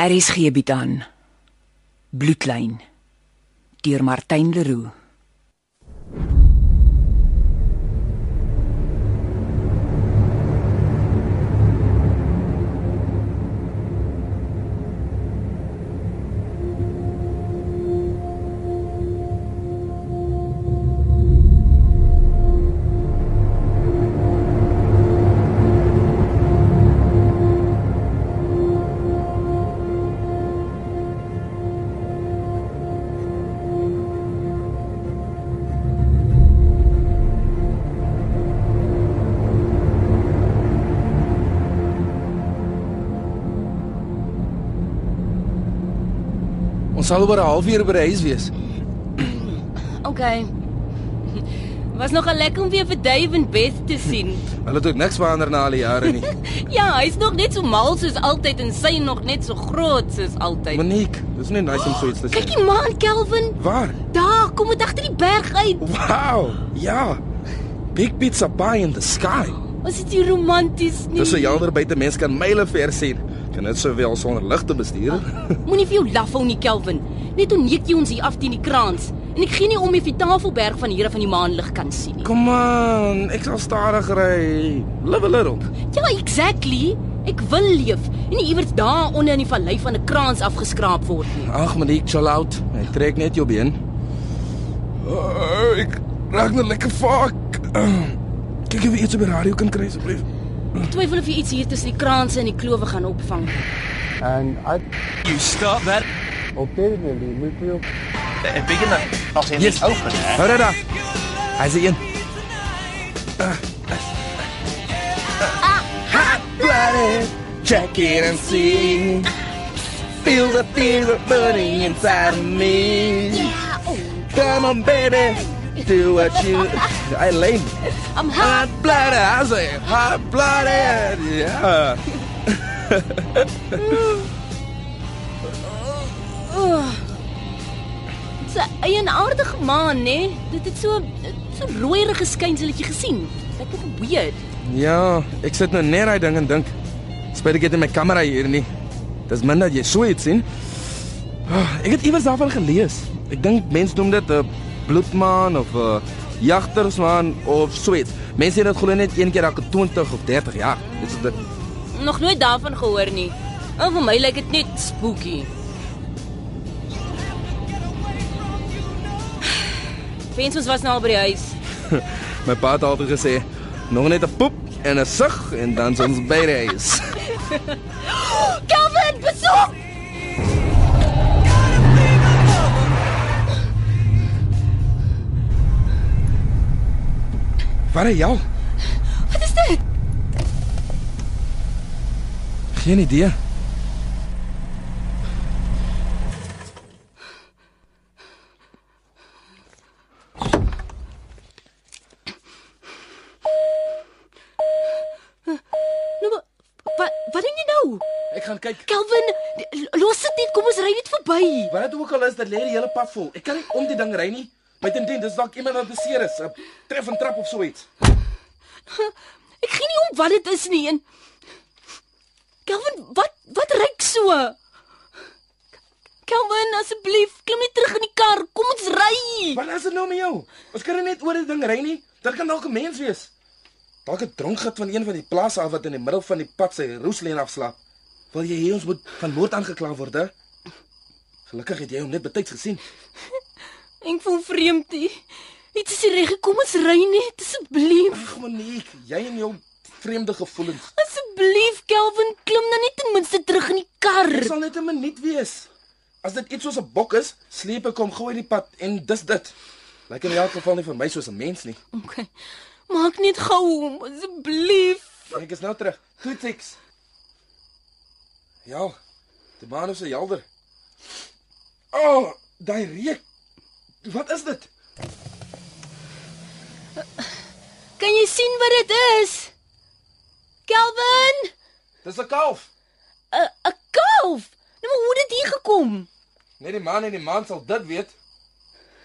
RSG bied aan Bloedlyn deur Martin Leroux. Sal oor 'n halfuur by die huis wees. OK. Was nog lekker om weer vir Dave en Beth te sien. Hulle het ook niks verander na al die jare nie. ja, hy's nog net so mal soos altyd en sy nog net so groot soos altyd. Monique, dis nie nice om so iets te Kyk sê. die man, Kelvin. Waar? Daar, kom dit agter die berg uit. Wow. Ja. Big pizza pie in the sky. Was dit nie romanties nie? Dis so helder buite mense kan myle ver sien. Kan dit sowel sonder ligte bestuur? Moenie vir jou laf hou nie, Kelvin. Net onneek jy ons hier af teen die kraans. En ek gee nie om of die Tafelberg van hier af van die maanlig kan sien nie. Kom aan, ek sal stadig ry. Live a little. Ja, exactly. Ek wil leef en nie iewers daar onder in die vallei van 'n kraans afgeskraap word nie. Ag, Monique, chill out. Ek trek net jou been. Oh, ek raak net lekker fuck. Kyk of jy iets op die radio kan kry asseblief. Ek twyfel of jy iets hier tussen die kraanse en die klowe gaan opvang. And I You start that. occasionally we feel A big enough. Not in Yes. open? Hou dit daar. Hy's een. Check it and see. Feel the fever burning inside of me. Come on, baby, do what you. I lame. I'm hot. Hot blooded, I say hot blooded. Yeah. Dis 'n eienaardige maan, né? Dit het so so rooierige skynselletjie gesien. Lekker weird. Ja, ek sit nou net daai ding en dink. Spyt ek het nie my kamera hier nie. Dis min dat jy so iets sien. Oh, ek het iewers daarvan gelees. Ek dink mense noem dit 'n bloedmaan of 'n jagtersmaan of so iets. Mense sê dit glo net een keer elke 20 of 30 jaar. Dis dit. Nog nooit daarvan gehoor nie. En vir my lyk dit net spooky. Wens ons was nou al by die huis. My pa het altyd gesê, nog net 'n poep en 'n sug en dan ons by die huis. Kelvin, besoek! Waar is jou? Wat is dit? Geen idee. Nou, wat wat nou? Ek gaan kyk. Kelvin, los dit net. Kom ons ry net verby. Wat dit ook al is, dit lê die hele pad vol. Ek kan nie om die ding ry nie. Buitendien, dis dalk iemand wat beseer is. 'n Tref en trap of so iets. Ek gee nie om wat dit is nie. En Kelvin, wat wat ryk so? Kelvin, asseblief, klim net terug in die kar. Kom ons ry. Wat is dit nou met jou? Ons kan net oor die ding ry nie. Dit kan dalk 'n mens wees. Dalk 'n dronkgat van een van die plase af wat in die middel van die pad sy roeslyn afslaap. Wil jy hê ons moet van moord aangekla word, hè? Gelukkig het jy hom net betyds gesien. Ek voel vreemd. Dit is reg. Kom ons ry net, asseblief. Ag, Monique, jy en jou vreemde gevoelens. Asseblief, Kelvin, klim dan net ten minste terug in die kar. Dit sal net 'n minuut wees. As dit iets soos 'n bok is, sleep ek hom gou uit die pad en dis dit. Lyk in elk geval nie vir my soos 'n mens nie. Okay. Maak net gou, asseblief. Ek is nou terug. Goed, eks. Ja. Die maan is helder. O, oh, daai reuk. Wat is dit? Kan jy sien wat dit is? Kelvin, Dis 'n kalf. 'n 'n kalf. Nou maar hoe het dit hier gekom? Net die man en die man sal dit weet.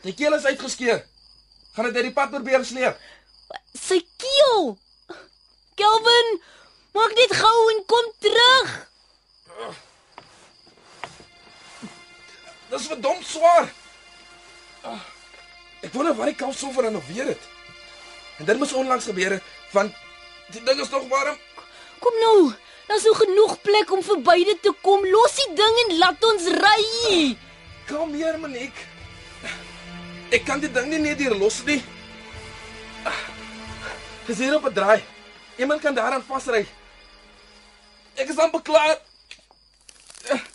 Die keel is uitgeskeur. Gaan dit uit die pad probeer sleep. Sy keel. Kelvin, maak net gou en kom terug. Dis verdomp swaar. Ah, Ek wonder waar die kalf so vir nog weer het. En dit moes onlangs gebeur het want die ding is nog warm. Kom nou. Daar's nou genoeg plek om verby dit te kom. Los die ding en laat ons ry. Kalmeer Monique. Ek kan die ding nie net hier los nie. Dis hier op 'n draai. Iemand kan daaraan vasry. Ek is amper klaar. Calvin.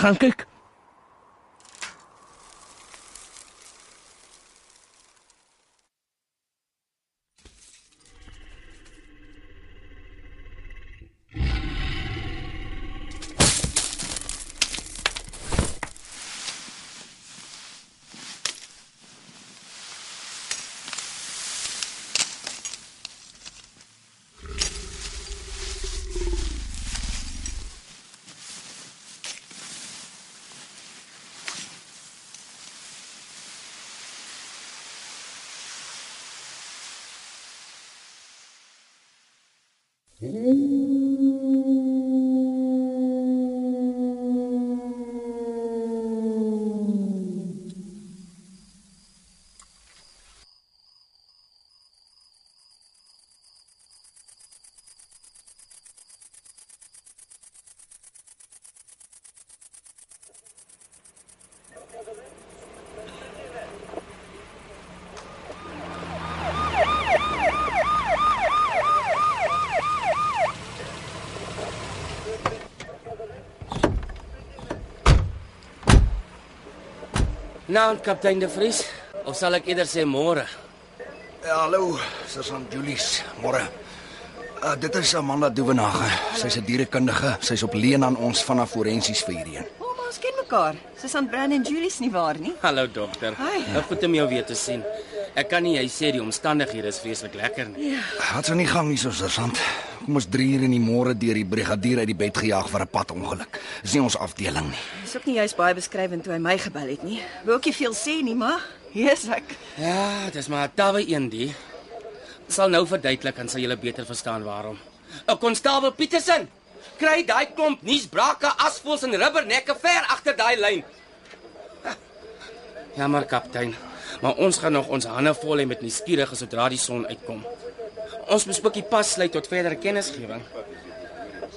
Gaan kyk. Hum. Nou, kaptein De Vries, of sal ek eerder sê môre? Ja, hallo, Sergeant Julius. Môre. Uh, dit is Amanda Dovenage. Sy's 'n dierekundige. Sy's op leen aan ons vanaf forensies vir hierdie een. O, oh, maar ons ken mekaar. Susan Brand en Julius nie waar nie? Hallo dokter. Hi. Nou goed om jou weer te sien. Ek kan nie jy sê die omstandighede is vreeslik lekker nie. Wat sou nie gang nie, so Sergeant. Kom ons 3 uur in die môre deur die brigadier uit die bed gejaag vir 'n padongeluk. Dis nie ons afdeling nie. Dis ook nie juist baie beskrywend toe hy my gebel het nie. Wou ook nie veel sê nie, maar hier is ek. Ja, dis maar 'n tawwe een die. Sal nou verduidelik en sal julle beter verstaan waarom. 'n Konstabel Petersen, kry daai klomp nuusbrake, asvoels en rubbernekke ver agter daai lyn. Jammer kaptein, maar ons gaan nog ons hande vol hê met nuuskierige sodra die son uitkom. Ons bespikkie pas sluit tot verdere kennisgewing.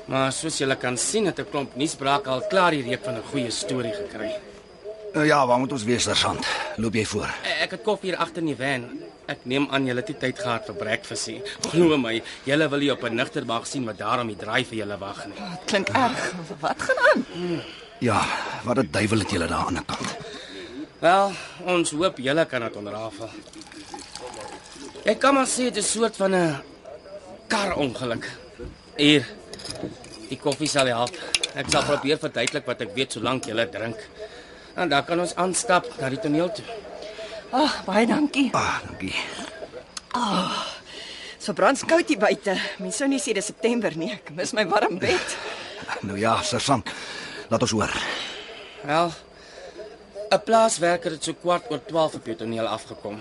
Maar soos julle kan sien, het 'n klomp nuusbrake al klaar die reep van 'n goeie storie gekry. Uh, ja, waar moet ons wees, Sergeant? Loop jy voor? Ek het koffie hier agter in die van. Ek neem aan julle het tyd gehad vir breakfast nie. Glo my, julle wil nie op 'n nugterbag sien wat daar om die draai vir julle wag nie. Dit klink erg. Wat gaan aan? Ja, wat 'n duiwel het julle daar aan die kant. Wel, ons hoop julle kan dit onderrafel. Ek kan maar sê dit is 'n soort van 'n karongeluk. Hier. Die koffie sal help. Ek sal probeer verduidelik wat ek weet solank julle drink. En dan kan ons aanstap na die toneel toe. Ag, oh, baie dankie. Ah, dankie. So brandskoud hier buite. Mens sou nie sê dis September nie. Ek mis my warm bed. Nou ja, sergeant. Laat ons hoor. Wel. 'n Plaaswerker het so kwart oor 12 op die toneel afgekom.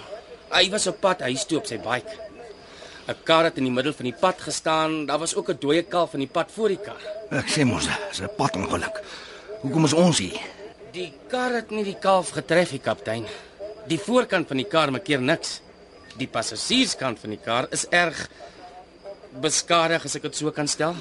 Hy was op pad huis toe op sy bike. 'n Kar het in die middel van die pad gestaan. Daar was ook 'n dooie kalf in die pad voor die kar. Ek sê mos, dis 'n padongeluk. Hoekom is ons hier? Die kar het nie die kalf getref nie, kaptein. Die voorkant van die kar maak keer niks. Die passasierskant van die kar is erg beskadig as ek dit so kan stel.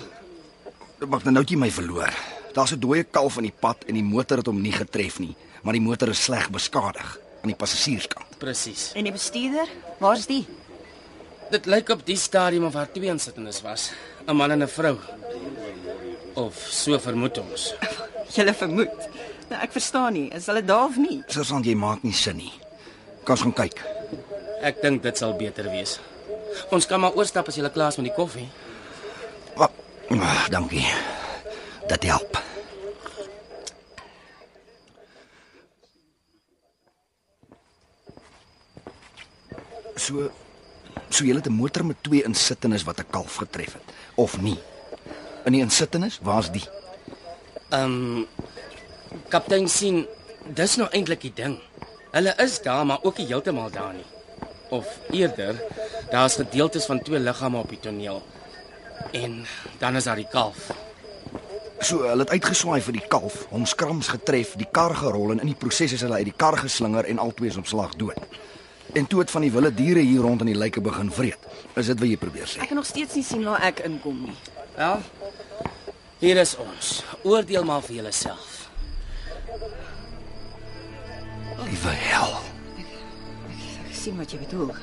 Wag, nou jy my verloor. Daar's 'n dooie kalf in die pad en die motor het hom nie getref nie, maar die motor is sleg beskadig aan die passasierskant. Presies. En die bestuurder? Waar's die? Dit lyk op die stadium of daar twee insittendes was, 'n man en 'n vrou. Of so vermoed ons. Julle vermoed. Nou ek verstaan nie. Is hulle daar of nie? Sergeant, jy maak nie sin nie. Kan ons gaan kyk? Ek dink dit sal beter wees. Ons kan maar oorstap as jy klaar is met die koffie. Wag. Ah, dankie. Dat help. So so jy het 'n motor met twee insittendes wat 'n kalf getref het of nie? In die insittendes, waar's die? Ehm um, kaptein sien, dis nou eintlik die ding. Hulle is daar, maar ook nie heeltemal daar nie. Of eerder, daar's gedeeltes van twee liggame op die toneel. En dan is daar die kalf. So hulle het uitgeswaai vir die kalf, hom skrams getref, die kar gerol en in die proses is hulle uit die kar geslinger en albei is op slag dood. En toe het van die wilde diere hier rond in die lyke begin vreet. Is dit wat jy probeer sê? Ek kan nog steeds nie sien waar ek inkom nie. Wel, hier is ons. Oordeel maar vir jouself. Liewe hel. Ek sien wat jy bedoel.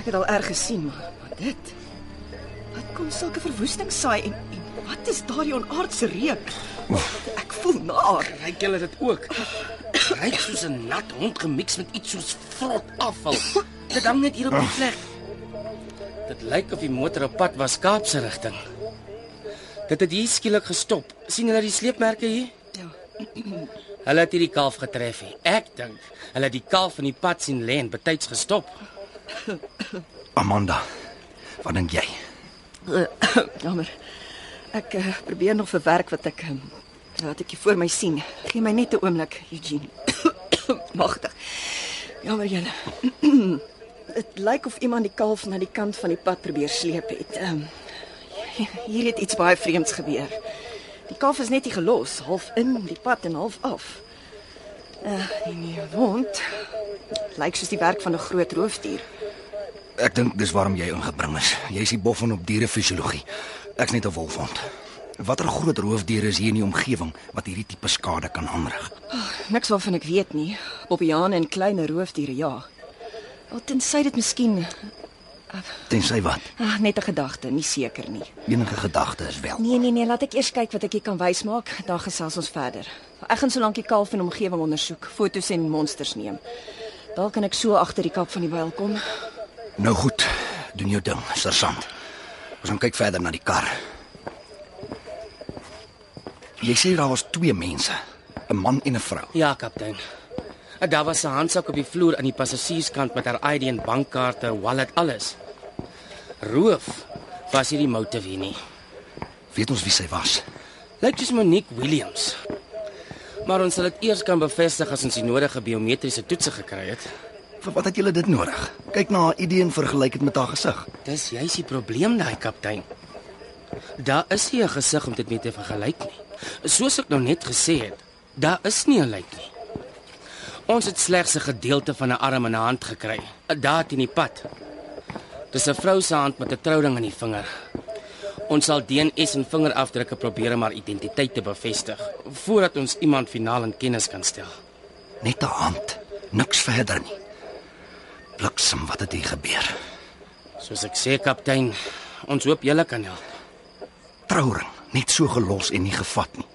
Ek het al erg gesien, maar, maar dit. Wat kom sulke verwoesting saai en, en wat is daardie onaardse reuk? Ek voel naar. Ryk julle dit ook? Ryk soos 'n nat hond gemix met iets soos vrot afval. Dit hang net hier op die plek. Dit lyk of die motor op pad was Kaapse rigting. Dit het hier skielik gestop. sien julle die sleepmerke hier? Ja. Hulle het hierdie kalf getref. He. Ek dink hulle het die kalf in die pad sien lê en betyds gestop. Amanda. Wat dink jy? Jammer. Ek uh, probeer nog verwerk wat ek um, wat ek hier voor my sien. Gee my net 'n oomblik, Eugene. Magtig. Jammer julle. Dit lyk of iemand die kalf na die kant van die pad probeer sleep het. Ehm um, hier het iets baie vreemds gebeur. Die kalf is net nie gelos, half in die pad en half af. Uh, en die wond lyk soos die werk van 'n groot roofdier. Ek dink dis waarom jy ingebring is. Jy's die boffin op dierefisiologie. Ek's net 'n wolfhond. Watter groot roofdiere is hier in die omgewing wat hierdie tipe skade kan aanrig? Niks waarvan ek weet nie. Bobiane en klein roofdiere, ja. Al tensy dit miskien Tensy wat? ah, net 'n gedagte, nie seker nie. Enige gedagte is wel. Nee nee nee, laat ek eers kyk wat ek hier kan wys maak, dan gesels ons verder. Ek gaan solank die kalf en omgewing ondersoek, fotos en monsters neem. Dalk kan ek so agter die kap van die byl kom. Nou goed, doen jou ding, sergeant. Ons gaan kyk verder na die kar. Jy sê daar was twee mense, 'n man en 'n vrou. Ja, kaptein. Daar was 'n handsak op die vloer aan die passasierskant met haar ID en bankkaarte, wallet, alles. Roof was hierdie motive nie. Weet ons wie sy was? Lyk soos Monique Williams. Maar ons sal dit eers kan bevestig as ons die nodige biometriese toetse gekry het. Vir wat het julle dit nodig? Kyk na haar ID en vergelyk dit met haar gesig. Dis juis die probleem daai kaptein. Daar is nie 'n gesig om dit mee te vergelyk nie. Soos ek nou net gesê het, daar is nie 'n lijk nie. Ons het slegs 'n gedeelte van 'n arm en 'n hand gekry, daar teen die pad. Dis 'n vrou se hand met 'n trouring aan die vinger. Ons sal DNS en vingerafdrukke probeer om haar identiteit te bevestig voordat ons iemand finaal in kennis kan stel. Net 'n hand, niks verder nie. Bliksem, wat het hier gebeur? Soos ek sê kaptein, ons hoop julle kan help. Trouring, net so gelos en nie gevat nie.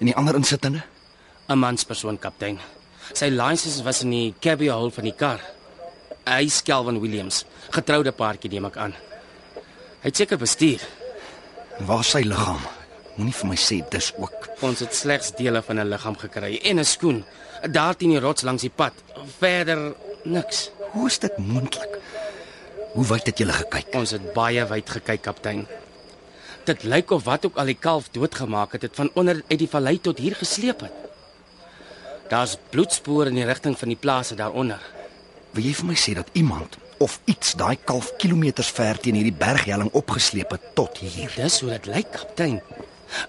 En die ander insittende? 'n manspersoon kaptein. Sy lisensie was in die cabby hole van die kar. Hy is Kelvin Williams, getroude paartjie neem ek aan. Hy het seker bestuur. En waar is sy liggaam? Moenie vir my sê dis ook. Ons het slegs dele van 'n liggaam gekry en 'n skoen. Daar teen die rots langs die pad. Verder niks. Hoe is dit moontlik? Hoe wyd het julle gekyk? Ons het baie wyd gekyk, kaptein. Dit lyk of wat ook al die kalf doodgemaak het, het van onder uit die vallei tot hier gesleep het. Daar's bloedspore in die rigting van die plase daaronder. Wil jy vir my sê dat iemand of iets daai kalf kilometers ver teen hierdie berghelling opgesleep het tot hier? Dis hoe dit lyk, kaptein.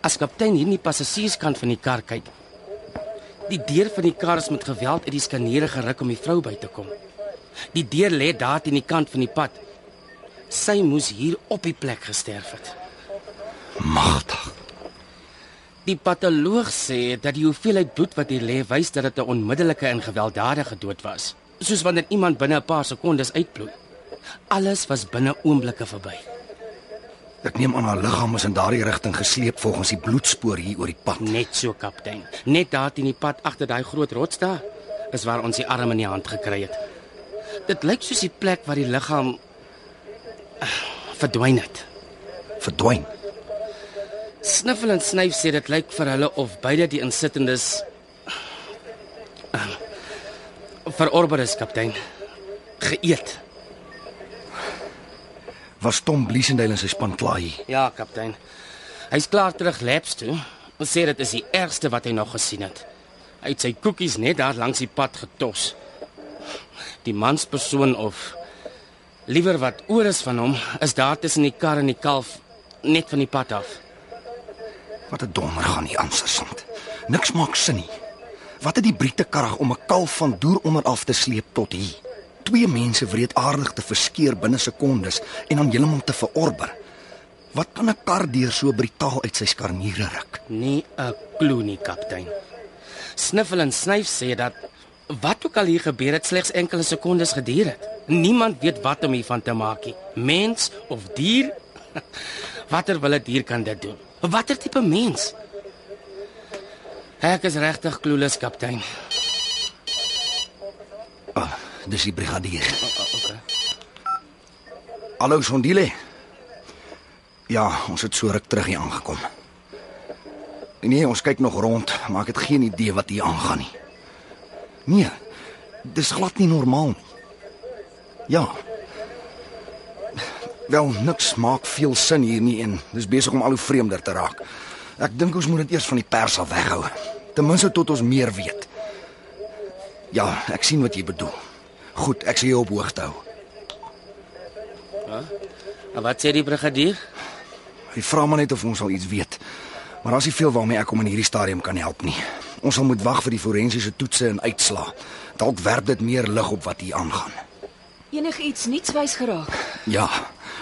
As kaptein hier in die passasierskant van die kar kyk, die deur van die kar is met geweld uit die skanere geruk om die vrou by te kom. Die deur lê daar teen die kant van die pad. Sy moes hier op die plek gesterf het. Magtig. Die patoloog sê dat die hoeveelheid bloed wat hier lê wys dat dit 'n onmiddellike en gewelddadige dood was, soos wanneer iemand binne 'n paar sekondes uitbloed. Alles was binne oomblikke verby. Ek neem aan haar liggaam is in daardie rigting gesleep volgens die bloedspoor hier oor die pad. Net so, kaptein. Net daar teen die pad agter daai groot rots daar is waar ons die arm in die hand gekry het. Dit lyk soos die plek waar die liggaam uh, verdwyn het. Verdwyn. Sniffel en snyf sê dit lyk vir hulle of beide die insittendes uh, verorber is, kaptein. Geëet. Was Tom Bliesendale en sy span klaar hier? Ja, kaptein. Hy's klaar terug labs toe. Ons sê dit is die ergste wat hy nog gesien het. Hy het sy koekies net daar langs die pad getos. Die manspersoon of liewer wat oor is van hom, is daar tussen die kar en die kalf net van die pad af. Wat 'n donder gaan hier aan sersant. Niks maak sin nie. Wat het die Britte karrig om 'n kalf van deur onder af te sleep tot hier? Twee mense wreedaardig te verskeer binne sekondes en dan heeltemal te verorber. Wat kan 'n kar deur so brutaal uit sy skarniere ruk? Nie 'n klou nie, kaptein. Sniffel en snyf sê dat wat ook al hier gebeur het slegs enkele sekondes geduur het. Niemand weet wat om hiervan te maak nie. Mens of dier? Watter wil 'n dier kan dit doen? Watter tipe mens? Ek is regtig kloelus, kaptein. Ah, dis die brigadier. Okay. Hallo Sondile. Ja, ons het so ruk terug hier aangekom. Nee, ons kyk nog rond, maar ek het geen idee wat hier aangaan nie. Nee, dis glad nie normaal nie. Ja. Wel, niks maak veel sin hier nie en dis besig om al hoe vreemder te raak. Ek dink ons moet dit eers van die pers af weghou. Ten minste tot ons meer weet. Ja, ek sien wat jy bedoel. Goed, ek sal jou op hoogte hou. En wat sê die brigadier? Hy vra maar net of ons al iets weet. Maar daar's nie veel waarmee ek hom in hierdie stadium kan help nie. Ons sal moet wag vir die forensiese toetse en uitslae. Dalk werp dit meer lig op wat hier aangaan. Enige iets nuuts wys geraak. Ja,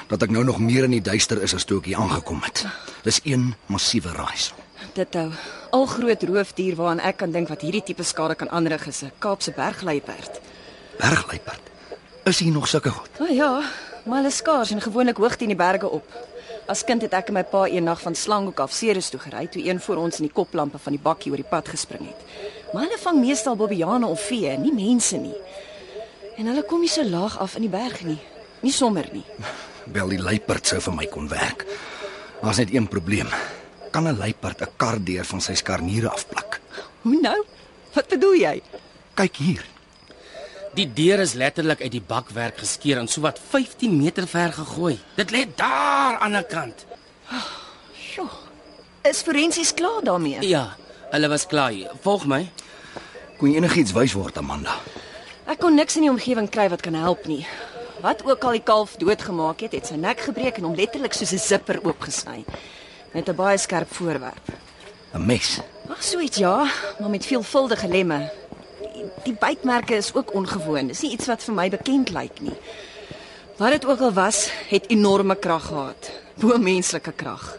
dat ek nou nog meer in die duister is as toe ek hier aangekom het. Dis een massiewe raaisel. Dit hou. Al groot roofdier waaraan ek kan dink wat hierdie tipe skade kan aanrig is 'n Kaapse bergluiperd. Bergluiperd. Is hier nog sulke goed? O oh, ja, maar hulle skaars en gewoonlik hoog teen die berge op. As kind het ek en my pa eendag van Slanghoek af Ceres toe gery toe een voor ons in die koplampe van die bakkie oor die pad gespring het. Maar hulle vang meestal bobiane of vee, nie mense nie. En hulle kom nie so laag af in die berge nie. Nie sommer nie. Wel die luiperd sou vir my kon werk. Daar's net een probleem. Kan 'n luiperd 'n kar deur van sy skarniere afplak? Hoe nou? Wat bedoel jy? Kyk hier. Die deur is letterlik uit die bakwerk geskeur en sowat 15 meter ver gegooi. Dit lê daar aan die kant. Sjoe. Is forensies klaar daarmee? Ja, hulle was klaar. Volg my. Kon jy enigiets wys word, Amanda? Ek kon niks in die omgewing kry wat kan help nie. Wat ook al die kalf doodgemaak het, het sy nek gebreek en hom letterlik soos 'n zipper oopgesny. Met 'n baie skerp voorwerp. 'n Mes. Ag, so iets ja, maar met veelvuldige lemme. Die, die bytmerke is ook ongewoon. Dis nie iets wat vir my bekend lyk nie. Wat dit ook al was, het enorme krag gehad. Bo menslike krag.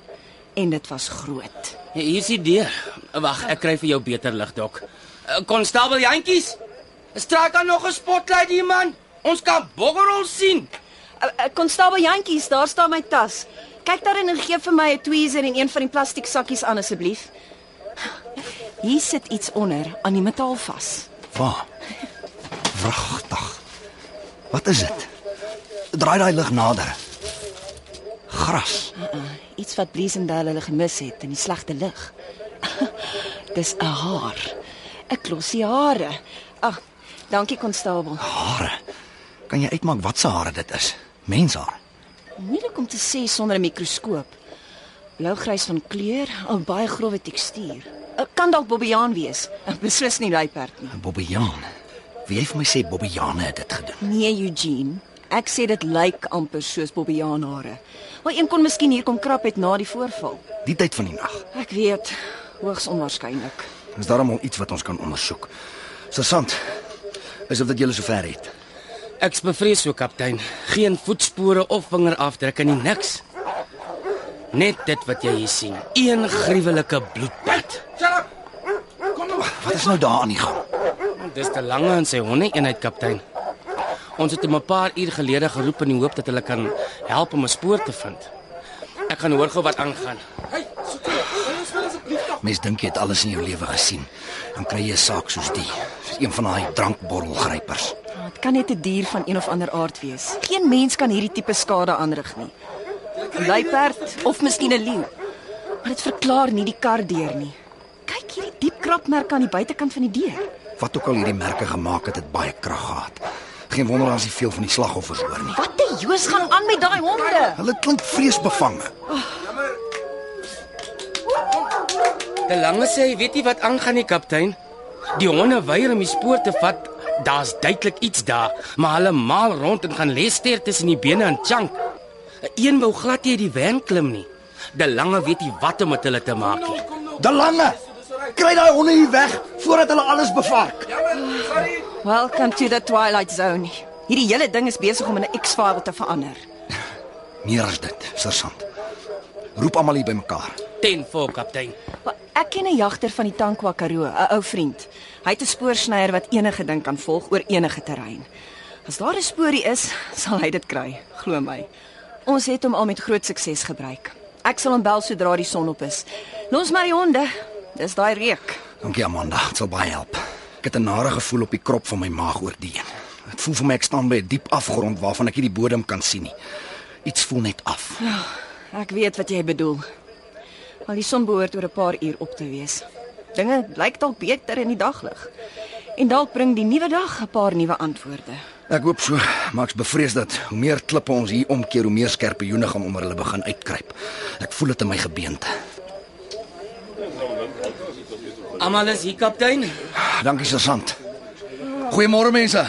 En dit was groot. Ja, hier is die deur. Wag, ek kry vir jou beter lig, dok. Eh, Konstabel Jantjies. Straak aan nog 'n spotlight hier man. Ons kan boggerol sien. Uh, uh, Konstabel Jantjies, daar staan my tas. Kyk daarin en gee vir my 'n tweezer en een van die plastiek sakkies aan asseblief. Hier sit iets onder aan die metaal vas. Waar? Wragtig. Wat is dit? Draai daai lig nader. Gras. Uh, uh, iets wat Bliesendal hulle gemis het in die slegte lig. Dis 'n haar. 'n klosie hare. Ag, dankie konstabel. Hare. Kan jy uitmaak wat se hare dit is? Menshare. Moeilik om te sê sonder 'n mikroskoop. Blou-grys van kleur, al baie grouwe tekstuur. Eh, Kan dalk bobbejaan wees. Beslis nie luiperd nie. Bobbejaan. Wie jy vir my sê Bobbejane het dit gedoen? Nee, Eugene. Ek sê dit lyk amper soos bobbejaanhare. Maar een kon miskien hier kom krap het na die voorval. Die tyd van die nag. Ek weet, hoogs onwaarskynlik. Is daar al iets wat ons kan ondersoek? Sergeant, is dit julle sover het. Ek's bevrees so kaptein. Geen voetspore of vingerafdrukke nie, niks. Net dit wat jy hier sien. Een gruwelike bloedbad. Wat is nou daar aan die gang? Dis te lange in sy honde eenheid kaptein. Ons het hom 'n paar uur gelede geroep in die hoop dat hulle kan help om 'n spoor te vind. Ek gaan hoor gou wat aangaan. Mens dink jy het alles in jou lewe gesien. Dan kry jy 'n saak soos die. Soos een van daai drankborrelgrypers. Dit kan net 'n dier van een of ander aard wees. Geen mens kan hierdie tipe skade aanrig nie. 'n Luiperd of miskien 'n leeu. Maar dit verklaar nie die kar deur nie. Kyk hierdie diep krapmerke aan die buitekant van die deur. Wat ook al hierdie merke gemaak het, het baie krag gehad. Geen wonder as jy veel van die slagoffers hoor nie. Wat die joos gaan aan met daai honde? Hulle klink vreesbevange. De lange sê hy weet nie wat aangaan nie kaptein. Die honde weier om die spoor te vat. Daar's duidelik iets daar, maar hulle maal rond en gaan lê ster tussen die bene en chunk. Een wou glad nie uit die van klim nie. De lange weet nie wat om met hulle te maak nie. De lange. Kry daai honde hier weg voordat hulle alles bevark. Welcome to the twilight zone. Hierdie hele ding is besig om in 'n X-file te verander. Meer as dit, sergeant. Roep almal hier bymekaar. Ten voor kaptein. Ek ken 'n jagter van die Tankwa Karoo, 'n ou vriend. Hy het 'n spoorsnyer wat enige ding kan volg oor enige terrein. As daar 'n spoorie is, sal hy dit kry, glo my. Ons het hom al met groot sukses gebruik. Ek sal hom bel sodra die son op is. Los maar die honde. Dis daai reuk. Dankie Amanda, dit sal baie help. Ek het 'n nare gevoel op die krop van my maag oor die een. Dit voel vir my ek staan by 'n diep afgrond waarvan ek nie die bodem kan sien nie. Iets voel net af. Ek weet wat jy bedoel. Maar die son behoort oor 'n paar uur op te wees. Dinge lyk dalk beter in die daglig. En dalk bring die nuwe dag 'n paar nuwe antwoorde. Ek hoop so, maar ek's bevrees dat hoe meer klippe ons hier omkeer, hoe meer skerpioene gaan onder hulle begin uitkruip. Ek voel dit in my gebeente. Almal is hier kaptein. Dankie sergeant. Goeiemôre mense.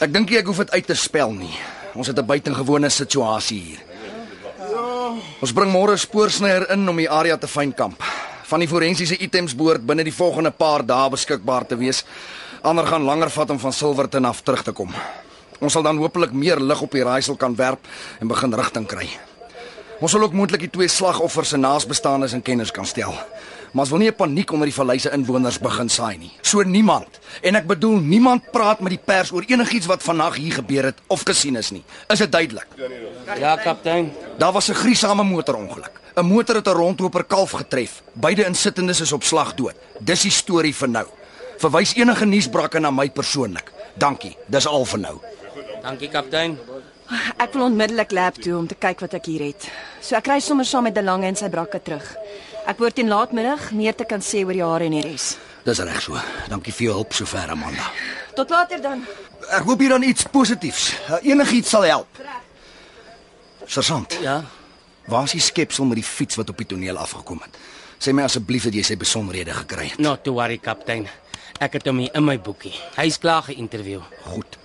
Ek dink ek hoef dit uit te spel nie. Ons het 'n buitengewone situasie hier. Ons bring môre 'n spoorsnyer in om die area te fynkamp. Van die forensiese items behoort binne die volgende paar dae beskikbaar te wees. Ander gaan langer vat om van Silverton af terug te kom. Ons sal dan hopelik meer lig op die raaisel kan werp en begin rigting kry. Ons sal ook moontlik die twee slagoffers se naasbestaanes in kennis kan stel. Maar ons wil nie 'n paniek onder die vallei se inwoners begin saai nie. So niemand, en ek bedoel niemand praat met die pers oor enigiets wat vandag hier gebeur het of gesien is nie. Is dit duidelik? Ja kaptein. Daar was 'n gruisame motorongeluk. 'n Motor het 'n rondloper kalf getref. Beide insittendes is op slag dood. Dis die storie vir nou. Verwys enige nuusbrake na my persoonlik. Dankie. Dis al vir nou. Dankie kaptein. Ek wil onmiddellik lab toe om te kyk wat ek hier het. So ek ry sommer saam met De Lange en sy brakke terug. Ek hoor teen laatmiddag meer te kan sê oor die hare en die res. Dis reg so. Dankie vir jou hulp sover, Amanda. Tot later dan. Ek hoop hier dan iets positiefs. Uh, Enigiets sal help. Sergeant, Ja. waar is die skepsel met die fiets wat op die toneel afgekom het? Sê my asseblief dat jy sy besonderhede gekry het. Not to worry kaptein. Ek het hom hier in my boekie. Hy's klaar geïnterview. Goed.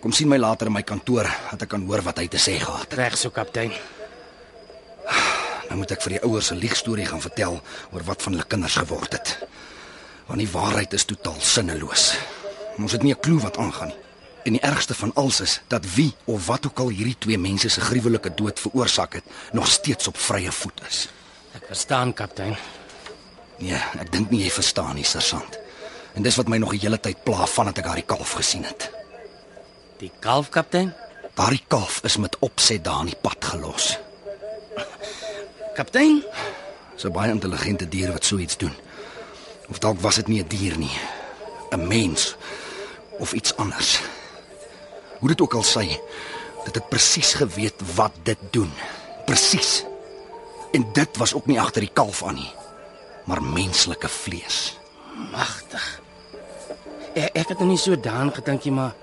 Kom sien my later in my kantoor dat ek kan hoor wat hy te sê gehad. Reg so kaptein. Nou moet ek vir die ouers 'n liegstorie gaan vertel oor wat van hulle kinders geword het. Want die waarheid is totaal sinneloos. Ons het nie 'n klou wat aangaan nie. En die ergste van alles is dat wie of wat ook al hierdie twee mense se gruwelike dood veroorsaak het, nog steeds op vrye voet is. Ek verstaan kaptein. Nee, ek dink nie jy verstaan nie, sergeant. En dis wat my nog die hele tyd pla vandat ek daardie kalf gesien het. Die kalf kaptein? Daardie kalf is met opset daar in die pad gelos. Kaptein? Dis 'n baie intelligente dier wat so iets doen. Of dalk was dit nie 'n dier nie, 'n mens of iets anders. Hoe dit ook al sy, dit het presies geweet wat dit doen. Presies. En dit was ook nie agter die kalf aan nie, maar menslike vlees. Magtig. Ek, ek het nog nie so daan gedink nie, maar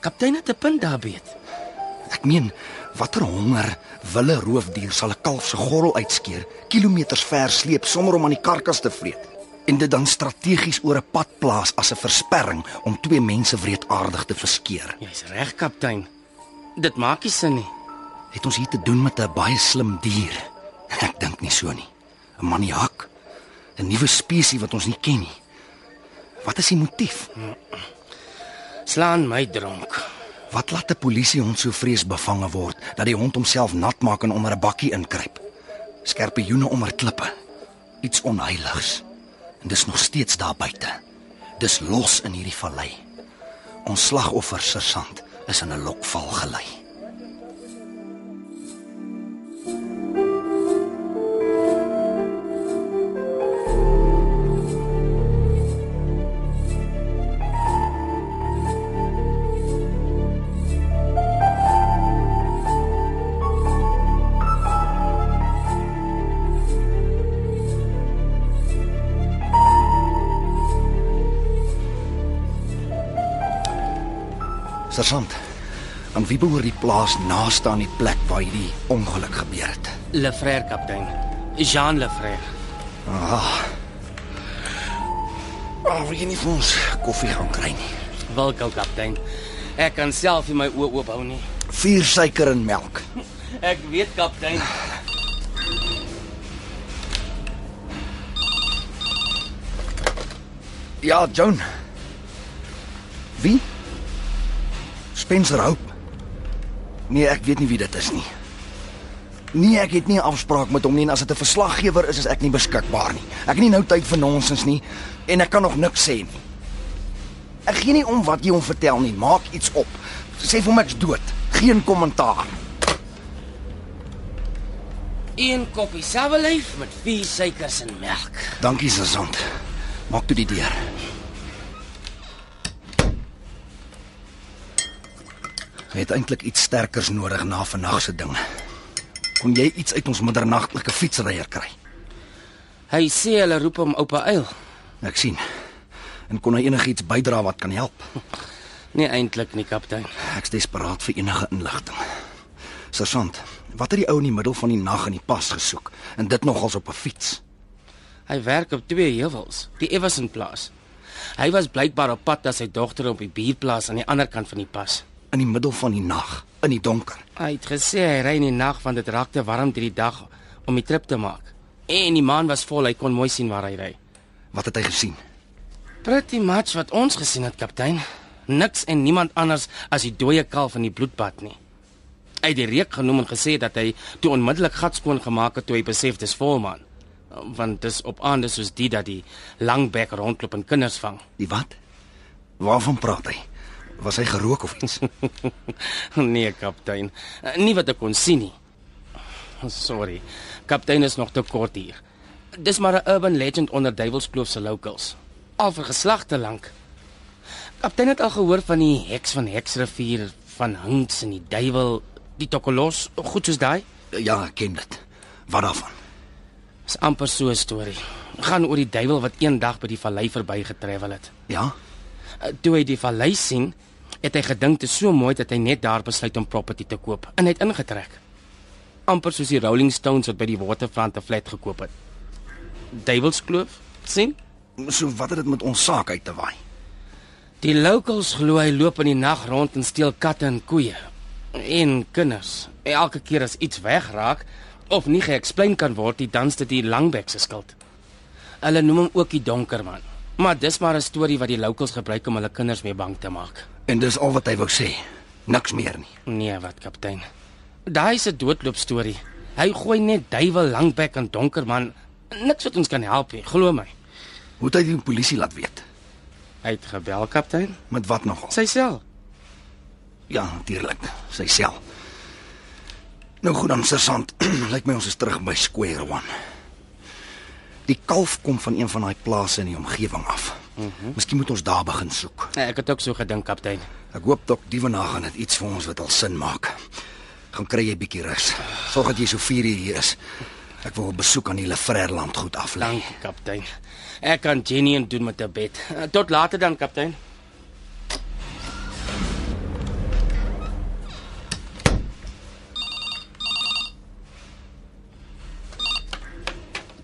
kaptein het 'n punt daar beet. Ek meen, watter honger wille roofdier sal 'n kalf se gorrel uitskeer, kilometers ver sleep sonder om aan die karkas te vreet en dit dan strategies oor 'n pad plaas as 'n versperring om twee mense wreedaardig te verskeer. Jy's reg, kaptein. Dit maak nie sin nie. Het ons hier te doen met 'n baie slim dier? Ek dink nie so nie. 'n Maniak. 'n Nuwe spesies wat ons nie ken nie. Wat is die motief? Slaan my dronk. Wat laat 'n polisiehond so vreesbevange word dat die hond homself nat maak en onder 'n bakkie inkruip? Skerpioene onder klippe. Iets onheiligs. En dis nog steeds daar buite. Dis los in hierdie vallei. Ons slagoffer sergeant is in 'n lokval gelei. Sergeant, aan wie behoort die plaas naaste aan die plek waar hierdie ongeluk gebeur het? Le Frère, kaptein. Jean Le Frère. Ah. Oh, wie nie vir ons koffie gaan kry nie. Welkom, kaptein. Ek kan self nie my oë oop hou nie. Vier suiker en melk. Ek weet, kaptein. Ja, Joan. Wie? Spencer Hope. Nee, ek weet nie wie dit is nie. Nee, ek het nie 'n afspraak met hom nie en as dit 'n verslaggewer is, is ek nie beskikbaar nie. Ek het nie nou tyd vir nonsens nie en ek kan nog niks sê nie. Ek gee nie om wat jy hom vertel nie. Maak iets op. Sê vir hom ek's dood. Geen kommentaar. Een koppie sawelyf met vier suikers en melk. Dankie, sergeant. Maak toe die deur. Hy het eintlik iets sterkers nodig na vandag se ding. Kon jy iets uit ons middernagtelike fietsryer kry? Hy sê hulle roep hom oupa Eil. Ek sien. En kon hy enigiets bydra wat kan help? Nee eintlik nie, kaptein. Ek's desperaat vir enige inligting. Sergeant, wat het die ou in die middel van die nag in die pas gesoek en dit nogals op 'n fiets? Hy werk op twee heuwels, die Everson plaas. Hy was blykbaar op pad na sy dogter op die buurplaas aan die ander kant van die pas. In die middel van die nag, in die donker. Hy het gesê hy ry in die nag want dit raak te warm deur die dag om die trip te maak. En die maan was vol, hy kon mooi sien waar hy ry. Wat het hy gesien? Pretty much wat ons gesien het, kaptein. Niks en niemand anders as die dooie kalf in die bloedbad nie. Hy het die reuk genoem en gesê dat hy toe onmiddellik gat skoon gemaak het toe hy besef dis volmaan. Want dis op aande soos die dat die langbek rondloop en kinders vang. Die wat? Waarvan praat hy? Was hy gerook of iets? nee, kaptein. Nie wat ek kon sien nie. Sorry. Kaptein is nog te kort hier. Dis maar 'n urban legend onder Duivelskloof se locals. Al vir geslagte lank. Kaptein het al gehoor van die heks van Heksrivier, van Hinks en die duiwel, die Tokolos, goed soos daai. Ja, ek ken dit. Wat daarvan? Dis amper so 'n storie. Gaan oor die duiwel wat eendag by die vallei verbygetravel het. Ja. Toe hy die vallei sien, het hy gedink dit is so mooi dat hy net daar besluit om property te koop en hy het ingetrek. Amper soos die Rolling Stones wat by die Waterfront 'n flat gekoop het. Duivelskloof, sien? So wat het dit met ons saak uit te waai? Die locals glo hy loop in die nag rond en steel katte en koeie en kinders. Elke keer as iets wegraak of nie geëxplain kan word, die dans dit die langbek se skuld. Hulle noem hom ook die donker man. Maar dis maar 'n storie wat die locals gebruik om hulle kinders mee bang te maak. En dis al wat hy wou sê. Niks meer nie. Nee, wat kaptein. Daai is 'n doodloop storie. Hy gooi net duiwel langbek en donker man. Niks wat ons kan help nie, glo my. Hoe het hy die polisie laat weet? Hy het gebel, kaptein. Met wat nogal? Sy sel. Ja, natuurlik, sy sel. Nou goed dan, sergeant. Lyk my ons is terug by square one. Die kalf kom van een van daai plase in die omgewing af. Mhm. Mm Miskien moet ons daar begin soek. Ek het ook so gedink, kaptein. Ek hoop dalk die van gaan dit iets vir ons wat al sin maak. Gaan kry jy bietjie rus. Sorg dat jy so 4 uur hier is. Ek wil 'n besoek aan die Lefrère landgoed aflê. Dankie, kaptein. Ek kan Jenny en doen met 'n bed. Tot later dan, kaptein.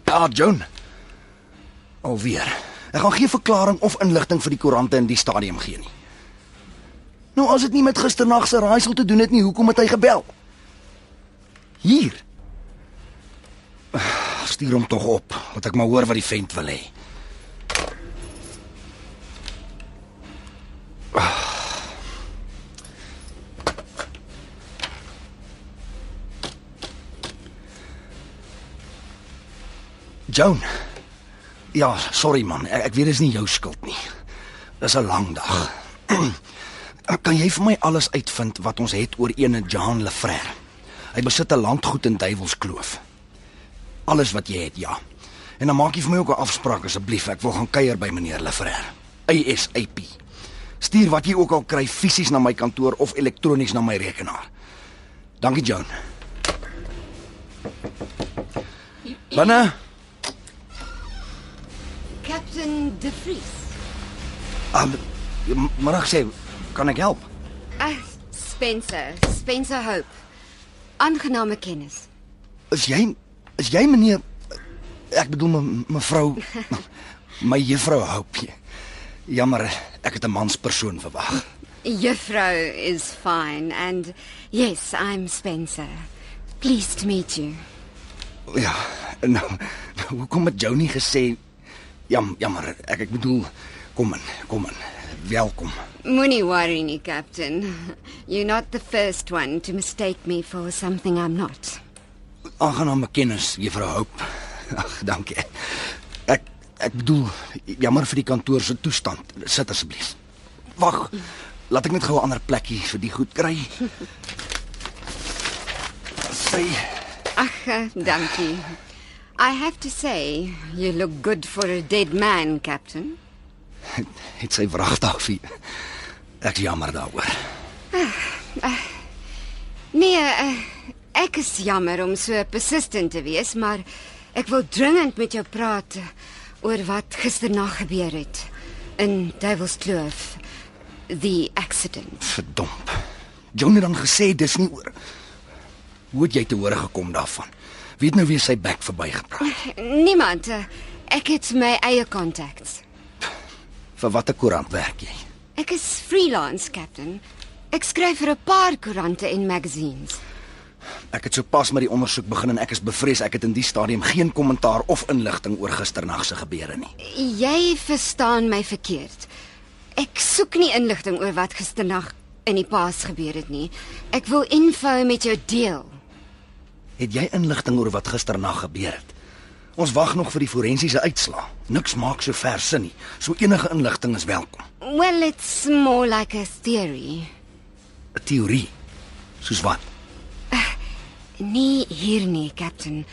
Ah, Joan. Alweer. Ek gaan geen verklaring of inligting vir die koerante in die stadium gee nie. Nou as dit nie met gisternag se raaisel te doen het nie, hoekom het hy gebel? Hier. Stuur hom tog op, dat ek maar hoor wat die vent wil hê. Joan. Ja, sorry man. Ek, ek weet dit is nie jou skuld nie. Dis 'n lang dag. kan jy vir my alles uitvind wat ons het oor ene Jean Lefrère? Hy besit 'n landgoed in Duivelskloof. Alles wat jy het, ja. En dan maak jy vir my ook 'n afspraak asseblief. Ek wil gaan kuier by meneer Lefrère. ASAP. Stuur wat jy ook al kry fisies na my kantoor of elektronies na my rekenaar. Dankie, Joan. Binne. De Vries. Um, maar sê, kan ek help? Ah, Spencer, Spencer Hope. Aangename kennis. Is jy is jy meneer ek bedoel me, mevrou my juffrou Hope. Jammer, ek het 'n manspersoon verwag. Juffrou is fine and yes, I'm Spencer. Pleased to meet you. Ja, nou, hoekom het nie gesê Jam, jammer, ek ek bedoel kom in, kom in. Welkom. Moenie worry nie, Captain. You're not the first one to mistake me for something I'm not. Aangename kennis, juffrou Hope. Ag, dankie. Ek ek bedoel jammer vir die kantoor se toestand. Sit asseblief. Wag. Laat ek net gou 'n ander plekkie vir die goed kry. Sy Ag, dankie. I have to say, you look good for a dead man, Captain. het sy wragtig vir. Ek jammer daaroor. Nee, uh, ek is jammer om so persistent te wees, maar ek wil dringend met jou praat oor wat gisternag gebeur het in Duivelskloof. The accident. Verdomp. Het dan gesê dis nie oor Hoe het jy te hore gekom daarvan? Wie het nou weer sy bek verbygepraat? Niemand. Ek het my eie contacts. Vir watter koerant werk jy? Ek is freelance, Captain. Ek skryf vir 'n paar koerante en magazines. Ek het sopas met die ondersoek begin en ek is bevrees ek het in die stadium geen kommentaar of inligting oor gisternag se gebeure nie. Jy verstaan my verkeerd. Ek soek nie inligting oor wat gisternag in die paas gebeur het nie. Ek wil info met jou deel. Het jy inligting oor wat gisternag gebeur het? Ons wag nog vir die forensiese uitslae. Niks maak so ver sin nie. So enige inligting is welkom. Well, it's more like a theory. 'n Teorie. Soos wat? Nee, hier nie, Captain.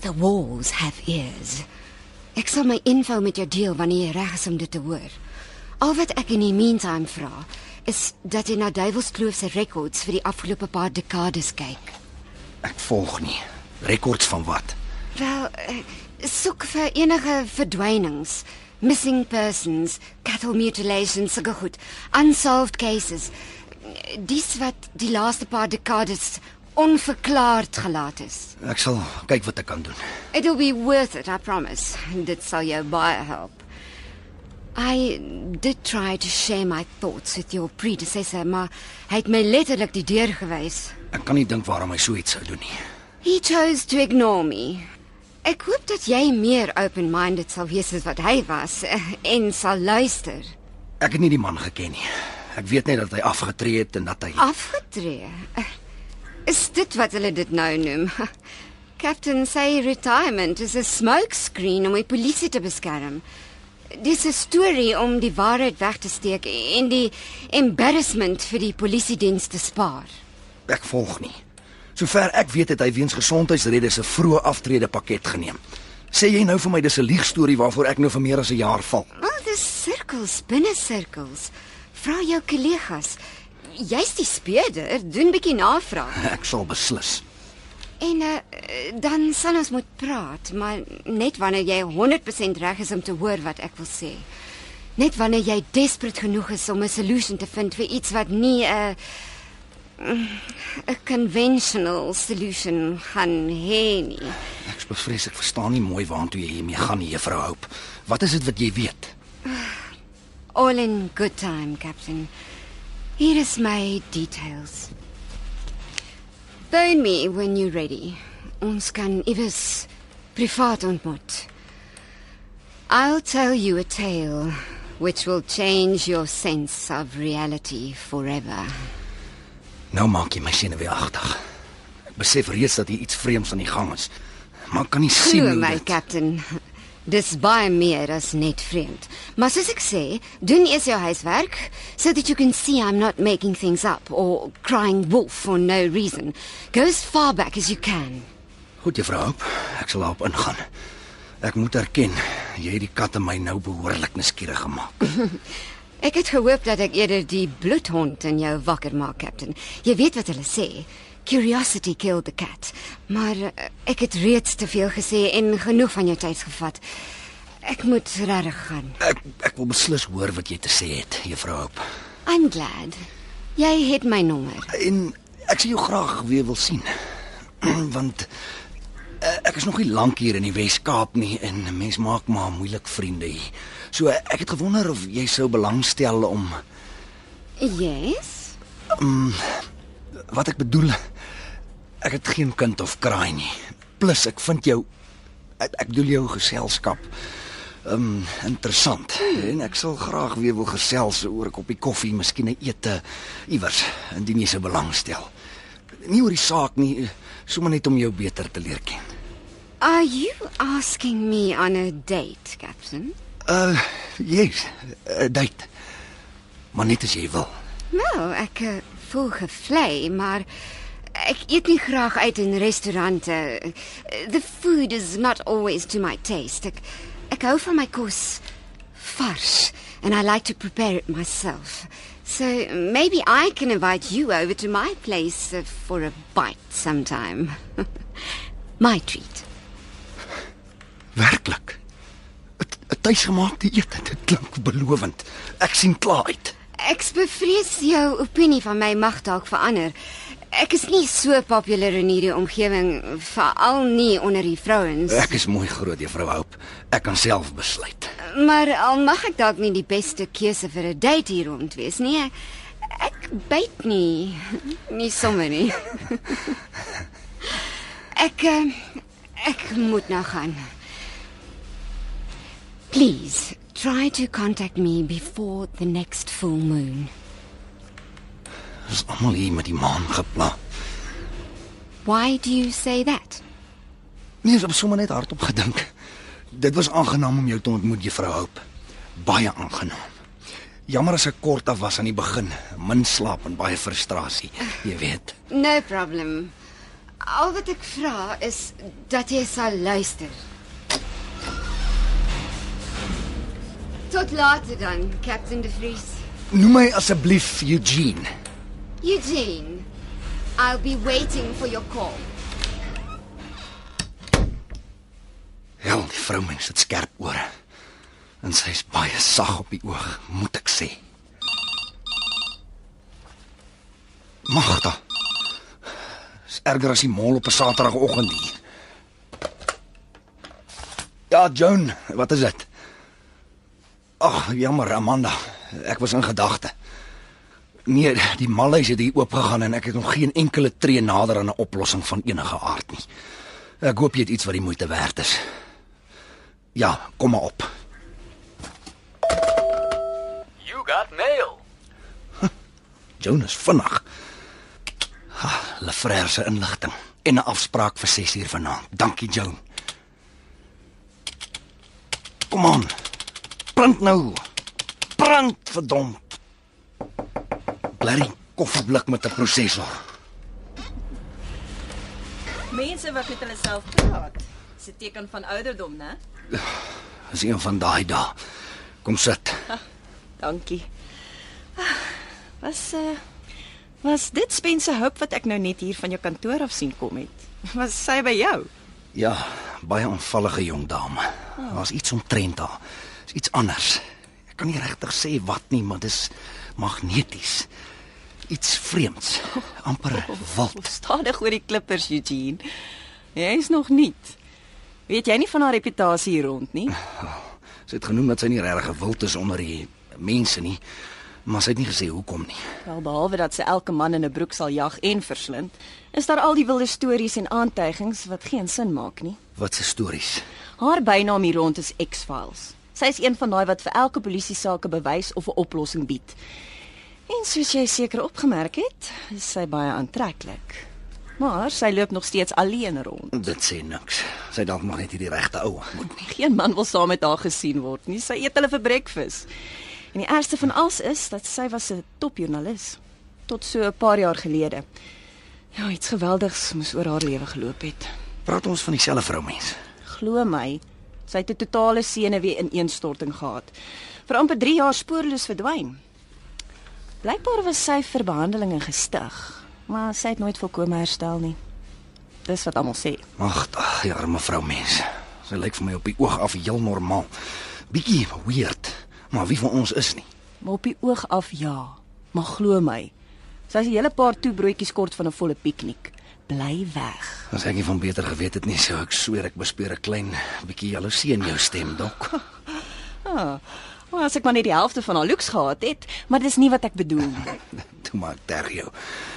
The walls have ears. Ek sal my info met jou deel wanneer jy reg is om dit te hoor. Al wat ek in die meantime vra, is dat jy na Duivelskloof se records vir die afgelope paar dekades kyk. Ek volg nie. Rekords van wat? Wel, eh, soek vir enige verdwynings, missing persons, cattle mutilations, sulke goed, unsolved cases. Dis wat die laaste paar dekades onverklaard gelaat is. Ek sal kyk wat ek kan doen. It'll be worth it, I promise. Dit sal jou baie help. I did try to share my thoughts with your predecessor, maar hy het my letterlik die deur gewys. Ek kan nie dink waarom hy so iets sou doen nie. He chose to ignore me. Ek hoop dat jy meer open-minded sal wees as wat hy was eh, en sal luister. Ek het nie die man geken nie. Ek weet net dat hy afgetree het en dat hy Afgetree. Eh, Is dit wat hulle dit nou noem? Captain sê retirement is 'n smokescreen om die polisie te beskerm. Dis 'n storie om die waarheid weg te steek en die embarrassment vir die polisiediens te spaar. Ek volg nie. Sover ek weet het hy weens gesondheidsredes 'n vroeë aftrede pakket geneem. Sê jy nou vir my dis 'n liegstorie waarvoor ek nou vir meer as 'n jaar val? Wel, dis sirkels binne sirkels. Vra jou kollegas. Jy's die speurder, doen bietjie navraag. Ek sal beslis. En uh, dan sal ons moet praat, maar net wanneer jy 100% reg is om te hoor wat ek wil sê. Net wanneer jy desperate genoeg is om 'n solution te vind vir iets wat nie 'n 'n conventional solution gaan hê nie. Ek bevrees ek verstaan nie mooi waartoe jy hiermee gaan nie, juffrou Hope. Wat is dit wat jy weet? All in good time, Captain. Here is my details. Phone me when you're ready. Ons kan iewers privaat ontmoet. I'll tell you a tale which will change your sense of reality forever. Nou maak jy my senuweeagtig. Ek besef reeds dat hier iets vreemds aan die gang is. Maar kan nie sien hoe my, dit... Captain. Dis baie meer as net vreemd. Maar soos ek sê, doen eers jou huiswerk so that you can see I'm not making things up or crying wolf for no reason. Go as far back as you can. Goed juffrou ek sal daarop ingaan. Ek moet erken, jy het die kat in my nou behoorlik nuuskierig gemaak. Ek het gehoop dat ek eerder die bloedhond in jou wakker maak, Captain. Jy weet wat hulle sê. Curiosity killed the cat. Maar uh, ek het reeds te veel gesê en genoeg van jou tyd gevat. Ek moet regtig gaan. Ek ek wil beslis hoor wat jy te sê het, juffrou Hope. I'm glad. Jy het my nommer. En ek sou jou graag weer wil sien. Want ek is nog nie lank hier in die Wes-Kaap nie en 'n mens maak maar moeilik vriende hier. So ek het gewonder of jy sou belangstel om Yes. wat ek bedoel. Ek het geen kind of kraai nie. Plus ek vind jou ek, ek bedoel jou geselskap um interessant. En ek sal graag weer wil gesels oor 'n koppie koffie, miskien 'n ete iewers indien jy sou belangstel. Nie oor die saak nie, sommer net om jou beter te leer ken. Are you asking me on a date, Captain? Uh, yes, 'n date. Maar net as jy wil. Nou, ek uh, voel gevlei, maar ek eet nie graag uit in restaurante. The food is not always to my taste. Ek ek hou van my kos vars and I like to prepare it myself. So maybe I can invite you over to my place uh, for a bite sometime. my treat. Werklik. 'n Tuisgemaakte ete, dit klink belovend. Ek sien klaar uit. Ek bevrees jou opinie van my mag dalk verander. Ek is nie so populêr in hierdie omgewing, veral nie onder die vrouens. Ek is mooi groot, juffrou Hope. Ek kan self besluit. Maar al mag ek dalk nie die beste keuse vir 'n date hier rond wees nie. Ek, ek byt nie. Nie sommer nie. ek eh, ek moet nou gaan. Please try to contact me before the next full moon. Ons almal hier met die maan gepla. Why do you say that? Nee, ek het sommer net hardop gedink. Dit was aangenaam om jou te ontmoet, juffrou Hope. Baie aangenaam. Jammer as ek kort af was aan die begin. Min slaap en baie frustrasie, jy weet. No problem. Al wat ek vra is dat jy sal luister. Tot later dan, Captain De Vries. Noem my asseblief Eugene. Eugene, I'll be waiting for your call. Ja, die vroumens het skerp ore. En sy's baie sag op die oog, moet ek sê. Magda. Is erger as die mol op 'n Saterdagoggend hier. Ja, Joan, wat is dit? Ag, jammer, Amanda. Ek was in gedagte. Nee, die malhuis het hier oop gegaan en ek het nog geen enkele tree nader aan 'n oplossing van enige aard nie. Ek hoop jy het iets wat die moeite werd is. Ja, kom maar op. You got mail. Jonas vinnig. Ha, Lefrère se inligting en 'n afspraak vir 6 uur vanaand. Dankie, Joan. Kom aan. Print nou. Print verdomp. Blerry koffieblik met 'n prosesor. Mense wat met hulle self praat. Dis 'n teken van ouderdom, né? Dis een van daai dae. Kom sit. Dankie. Ah, Was uh Was dit Spense Hope wat ek nou net hier van jou kantoor af sien kom het? Was sy by jou? Ja, baie onvallige jong dame. Daar's iets omtrent haar. Dis iets anders. Ek kan nie regtig sê wat nie, maar dis magneties. Iets vreemds. amper wild. Stadig oor die klippers, Eugene. Jy's nog nie. Weet jy nie van haar reputasie hier rond nie? Sy het genoem dat sy nie regtig gewild is onder die mense nie, maar sy het nie gesê hoekom nie. Wel behalwe dat sy elke man in 'n broek sal jag en verslind, is daar al die wilde stories en aantuigings wat geen sin maak nie. Wat se stories? Haar bynaam hier rond is X-Files. Sy is een van daai wat vir elke polisie saak 'n bewys of 'n oplossing bied. En soos jy seker opgemerk het, is sy baie aantreklik. Maar sy loop nog steeds alleen rond. Dit sê niks. Sy dalk nog net hierdie regte ou ontmoet nie. Geen man wil saam met haar gesien word nie. Sy eet hulle vir breakfast. En die ergste van alles is dat sy was 'n topjoernalis tot so 'n paar jaar gelede. Ja, iets geweldigs moes oor haar lewe geloop het. Praat ons van dieselfde vrou mens. Glo my, sy het 'n totale senuwee ineenstorting gehad. Vir amper 3 jaar spoorloos verdwyn. Blykbaar was sy vir behandeling gestig, maar sy het nooit volkome herstel nie. Dis wat almal sê. Ag, ag, ja, arme vrou mens. Sy lyk vir my op die oog af heel normaal. Bietjie weird, maar wie van ons is nie? Maar op die oog af ja. Maar glo my, sy's 'n hele paar toebroodjies kort van 'n volle piknik. Bly weg. As ek nie van beter geweet het nie, sou ek sweer ek bespeer 'n klein bietjie jaloesie in jou stem, dok. Ah, maar as ek maar net die helfte van haar looks gehad het, maar dis nie wat ek bedoel nie. Toe maar ter jou.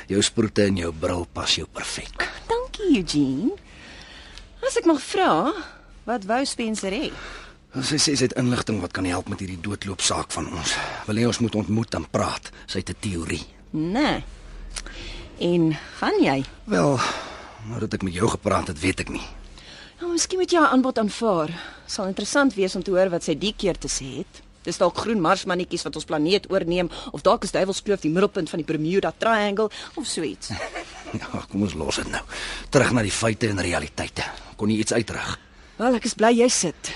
Jou sproete en jou bril pas jou perfek. Dankie, Eugene. As ek mag vra, wat wou Spencer hê? Sy sê sy het inligting wat kan help met hierdie doodloopsaak van ons. Wil hê ons moet ontmoet en praat. Sy het 'n teorie. Nee. En gaan jy? Wel, nou dat ek met jou gepraat het, weet ek nie. Nou, miskien moet jy haar aanbod aanvaar. Sal interessant wees om te hoor wat sy die keer te sê het. Dis dalk groen marsmannetjies wat ons planeet oorneem of dalk is Duivelskloof die middelpunt van die Bermuda Triangle of so iets. Ja, kom ons los dit nou. Terug na die feite en realiteite. Kon jy iets uitrig? Wel, ek is bly jy sit.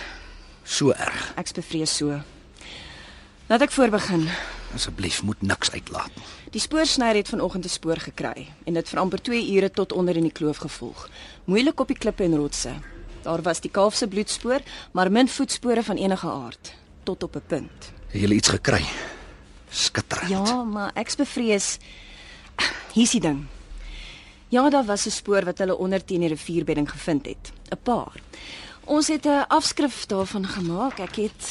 So erg. Ek's bevrees so. Laat ek voorbegin. Asseblief moet niks uitlaat nie. Die spoorsnyer het vanoggend 'n spoor gekry en dit vir amper 2 ure tot onder in die kloof gevolg. Moeilik op die klippe en rotse. Daar was die kalf se bloedspoor, maar min voetspore van enige aard tot op 'n punt. Het jy iets gekry? Skitterend. Ja, maar ek's bevrees. Hier's die ding. Ja, daar was 'n spoor wat hulle onder teen die rivierbedding gevind het. 'n Paar. Ons het 'n afskrif daarvan gemaak. Ek het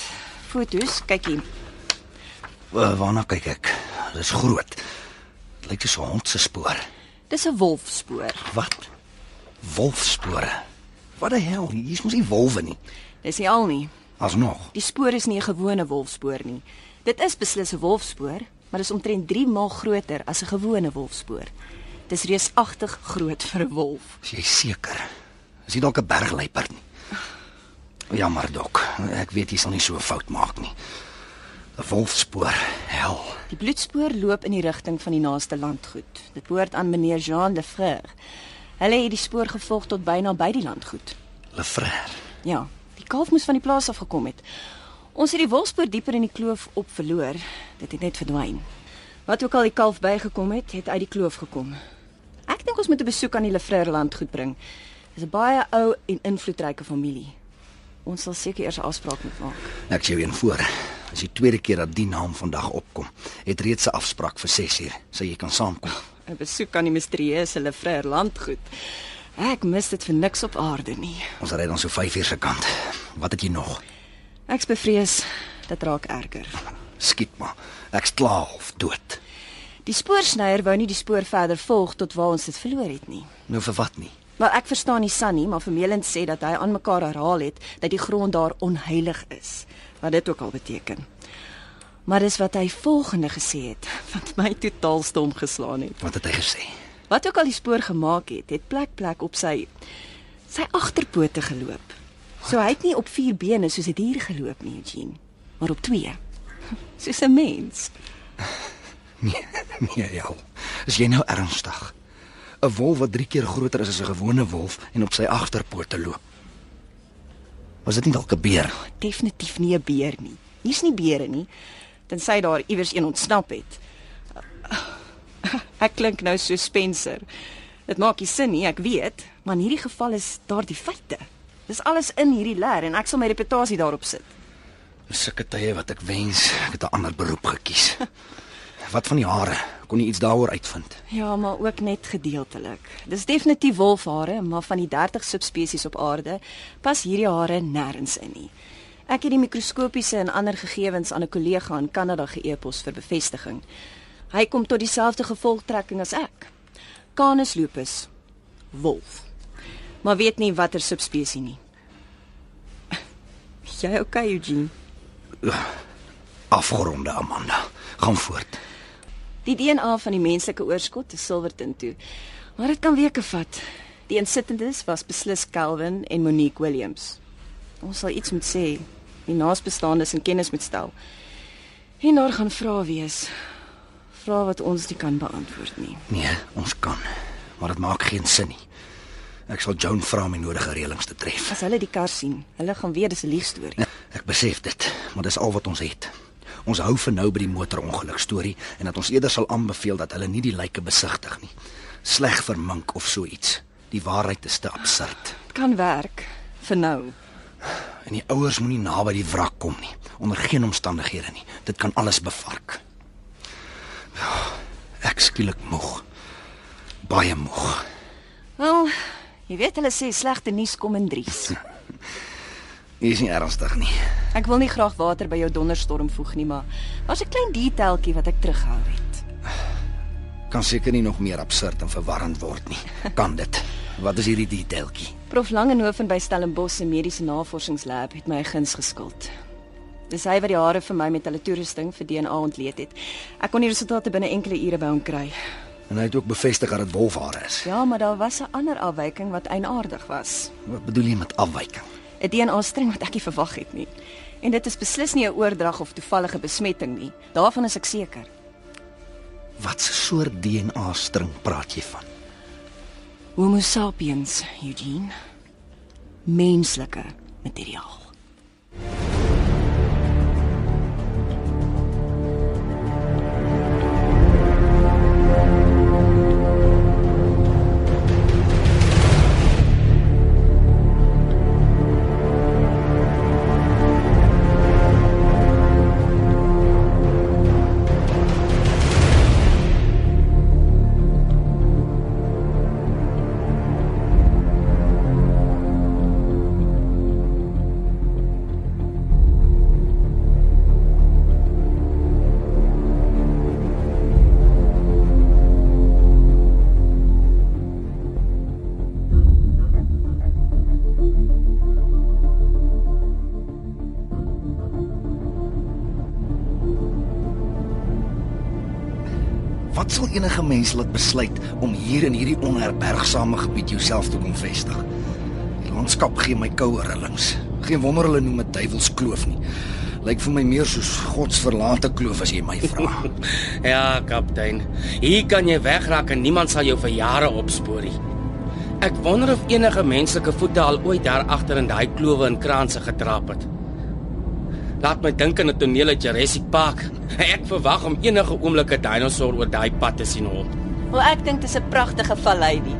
foto's. Kyk hier. Uh, waarna kyk ek? Dis groot. Dit lyk soos 'n hond se spoor. Dis 'n wolfspoor. Wat? Wolfspore. Wat die hel? Hier's mos nie wolwe nie. Dis nie al nie. Asnog. Die spoor is nie 'n gewone wolfspoor nie. Dit is beslis 'n wolfspoor, maar dis omtrent 3 maal groter as 'n gewone wolfspoor. Dis reusagtig groot vir 'n wolf. Is jy seker? Is dit dalk 'n bergluiperd nie? Jammer dok. Ek weet jy sal nie so 'n fout maak nie. 'n Wolfspoor. Hel. Die bloedspoor loop in die rigting van die naaste landgoed. Dit behoort aan meneer Jean Lefrère. Hulle het die spoor gevolg tot byna by die landgoed. Lefrère. Ja, die kalf moes van die plaas af gekom het. Ons het die wolfspoor dieper in die kloof op verloor. Dit het net verdwyn. Wat ook al die kalf bygekom het, het uit die kloof gekom. Ek dink ons moet 'n besoek aan die Lefrère landgoed bring. Dis 'n baie ou en invloedryke familie. Ons sal seker eers 'n afspraak moet maak. Ek sê jou een voor. As die tweede keer dat die naam vandag opkom, het reeds 'n afspraak vir 6uur, so jy kan saamkom. 'n Besoek aan die misterieuse Lefrère landgoed. Ek mis dit vir niks op aarde nie. Ons ry dan so 5uur se kant. Wat het jy nog? Ek's bevrees dit raak erger. Skiet maar. Ek's klaar of dood. Die spoorsnyer wou nie die spoor verder volg tot waar ons dit verloor het nie. Nou vir wat nie? Wel ek verstaan nie Sunny, maar Vermeulen sê dat hy aan mekaar herhaal het dat die grond daar onheilig is, wat dit ook al beteken. Maar dis wat hy volgende gesê het wat my totaal stom geslaan het. Wat het hy gesê? Wat ook al die spoor gemaak het, het plek plek op sy sy agterpote geloop. So hy het nie op vier bene soos 'n dier geloop nie, Eugene, maar op twee. Soos 'n mens. Nee, nee, ja. Is jy nou ernstig? 'n Wolf wat 3 keer groter is as 'n gewone wolf en op sy agterpote loop. Was dit nie dalk 'n beer? Definitief nie 'n beer nie. Hier's nie beere nie, tensy daar iewers een ontsnap het. Ek klink nou so Spencer. Dit maak nie sin nie, ek weet, maar in hierdie geval is daar die feite. Dis alles in hierdie leer en ek sal my reputasie daarop sit. Sulke tye wat ek wens ek het 'n ander beroep gekies. Wat van die hare? Kon jy iets daaroor uitvind? Ja, maar ook net gedeeltelik. Dis definitief wolfhare, maar van die 30 subspesies op aarde pas hierdie hare nêrens in nie. Ek het die mikroskopiese en ander gegevens aan 'n kollega in Kanada ge-e-pos vir bevestiging. Hy kom tot dieselfde gevolgtrekking as ek. Canis lupus, wolf. Maar weet nie watter subspesie nie. Jy okay, Eugene? Afgeronde Amanda. Gaan voort. Die DNA van die menslike oorskot is Silverton toe. Maar dit kan weke vat. Die insittendes was beslis Calvin en Monique Williams. Ons sal iets moet sê. Die naasbestaandes in kennis moet stel. En daar gaan vrae wees. Vrae wat ons nie kan beantwoord nie. Nee, ons kan. Maar dit maak geen sin nie. Ek sal Joan vra om die nodige reëlings te tref. As hulle die kar sien, hulle gaan weet dis 'n liegstorie. Ek besef dit, maar dis al wat ons het. Ons hou vir nou by die motorongeluk storie en dat ons eerder sal aanbeveel dat hulle nie die lyke besigtig nie. Sleg vermink of so iets. Die waarheid is te absurd. Dit kan werk vir nou. En die ouers moenie naby die wrak kom nie, onder geen omstandighede nie. Dit kan alles bevark. Ja, ek skielik moeg. Baie moeg. Wel, jy weet hulle sê slegte nuus kom in dries. Jy is nie ernstig nie. Ek wil nie graag water by jou donderstorm voeg nie, maar daar's 'n klein detailtjie wat ek terughou het. Kan seker nie nog meer absurd en verwarrend word nie. Kan dit? Wat is hierdie detailtjie? Prof Langehoven by Stellenbosch se mediese navorsingslab het my 'n guns geskuld. Dis hy wat die hare vir my met hulle toerusting vir DNA ontleed het. Ek kon die resultate binne enkele ure by hom kry. En hy het ook bevestig dat dit wolfhare is. Ja, maar daar was 'n ander afwyking wat eienaardig was. Wat bedoel jy met afwyking? 'n DNA-streng wat ek nie verwag het nie. En dit is beslis nie 'n oordrag of toevallige besmetting nie. Daarvan is ek seker. Wat 'n soort DNA-string praat jy van? Homo sapiens, Eugene. Menslike materiaal. Sal enige mens laat besluit om hier in hierdie onherbergsame gebied jouself te kom vestig? Die landskap gee my koue rillings. Geen wonder hulle noem dit duiwelskloof nie. Lyk vir my meer soos godsverlate kloof as jy my vra. Ja, kaptein. Hier kan jy wegraak en niemand sal jou vir jare opspoor nie. Ek wonder of enige menslike voete al ooit daar agter in daai klowe en kraanse getrap het. Laat my dink aan 'n toneel uit Jurassic Park. Ek verwag om enige oomblik 'n dinosour oor daai pad te sien hop. Wel ek dink dit is 'n pragtige vallei die.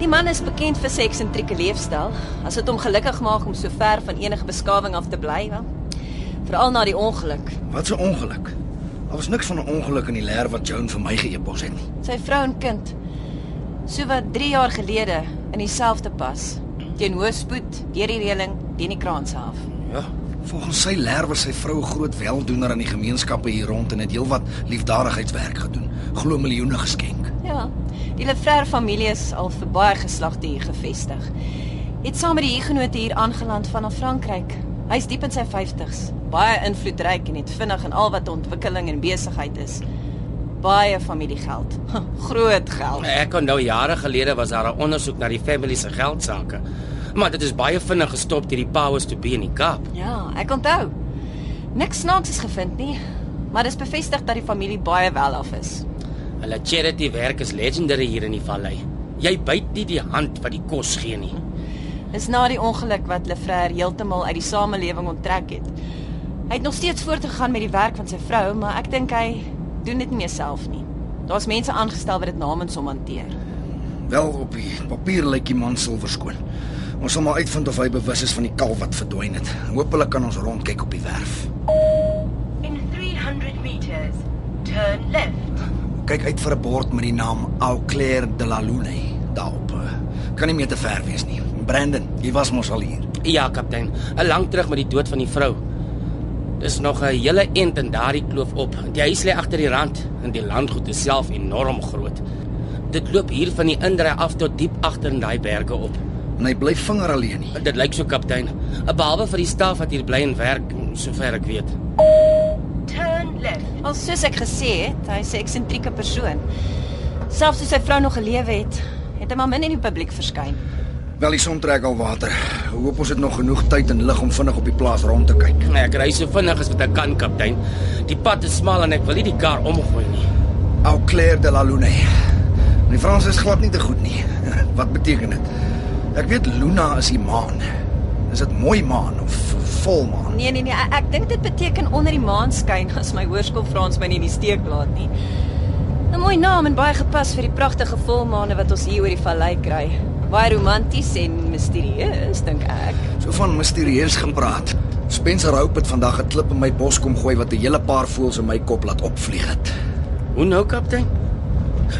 Die man is bekend vir sy eksentrieke leefstyl. As dit hom gelukkig maak om so ver van enige beskawing af te bly, wel. Veral na die ongeluk. Wat 'n ongeluk. Daar was niks van 'n ongeluk in die leer wat Joan vir my geëpos het nie. Sy vrou en kind. So wat 3 jaar gelede in dieselfde pas. Teen hoë spoed, deur die reëling, teen die kraanse af. Ja. Volgens sy leer was sy vrou 'n groot weldoener aan die gemeenskappe hier rond en het heelwat liefdadigheidswerk gedoen. Glo miljoene geskenk. Ja. Die Lefrère familie is al vir baie geslagte hier gevestig. Het saam met die hugenote hier aangeland vanaf Frankryk. Hy's diep in sy 50's, baie invloedryk en het vinnig in al wat ontwikkeling en besigheid is. Baie familiegeld. Groot geld. Ek onthou jare gelede was daar 'n ondersoek na die familie se geldsaake. Maar dit is baie vinnig gestop deur die powers to be in die Kaap. Ja, ek onthou. Niks snaaks is gevind nie, maar dis bevestig dat die familie baie wel af is. Hulle charity werk is legendary hier in die vallei. Jy byt nie die hand wat die kos gee nie. Dis na die ongeluk wat Lefrère heeltemal uit die samelewing onttrek het. Hy het nog steeds voortgegaan met die werk van sy vrou, maar ek dink hy doen dit nie meer self nie. Daar's mense aangestel wat dit namens hom hanteer. Wel op die papier lyk die man silwer skoon. Ons sal maar uitvind of hy bewus is van die kalf wat verdwyn het. Hoopelik kan ons rondkyk op die werf. In 300 meters, turn left. Kyk uit vir 'n bord met die naam Au Claire de la Lune daarop. Kan nie meer te ver wees nie. Brandon, jy was mos al hier. Ja, kaptein. 'n Lank terug met die dood van die vrou. Dis nog 'n hele ent in daardie kloof op. Die huis lê agter die rand en die landgoed is self enorm groot. Dit loop hier van die indry af tot diep agter in daai berge op. En hy bly vinger alleen nie. Dit lyk so, kaptein. 'n Behalwe vir die staf wat hier bly en werk, sover ek weet. Turn left. Al soos ek gesê het, hy's 'n eksentrieke persoon. Selfs as sy vrou nog gelewe het, het hy maar min in die publiek verskyn. Wel, die son trek al water. Hoop ons het nog genoeg tyd en lig om vinnig op die plaas rond te kyk. Nee, ek ry so vinnig as wat ek kan, kaptein. Die pad is smal en ek wil nie die kar omgooi nie. Au Claire de la Lune. My Frans is glad nie te goed nie. Wat beteken dit? Ek weet Luna is die maan. Is dit mooi maan of volmaan? Nee nee nee, ek, ek dink dit beteken onder die maan skyn as my hoërskool Frans my nie in die steek laat nie. 'n Mooi naam en baie gepas vir die pragtige volmaane wat ons hier oor die vallei kry. Baie romanties en misterieus, dink ek. So van misterieus gepraat. Spencer Hope het vandag 'n klip in my bos kom gooi wat 'n hele paar voëls in my kop laat opvlieg het. Hoe nou, kaptein?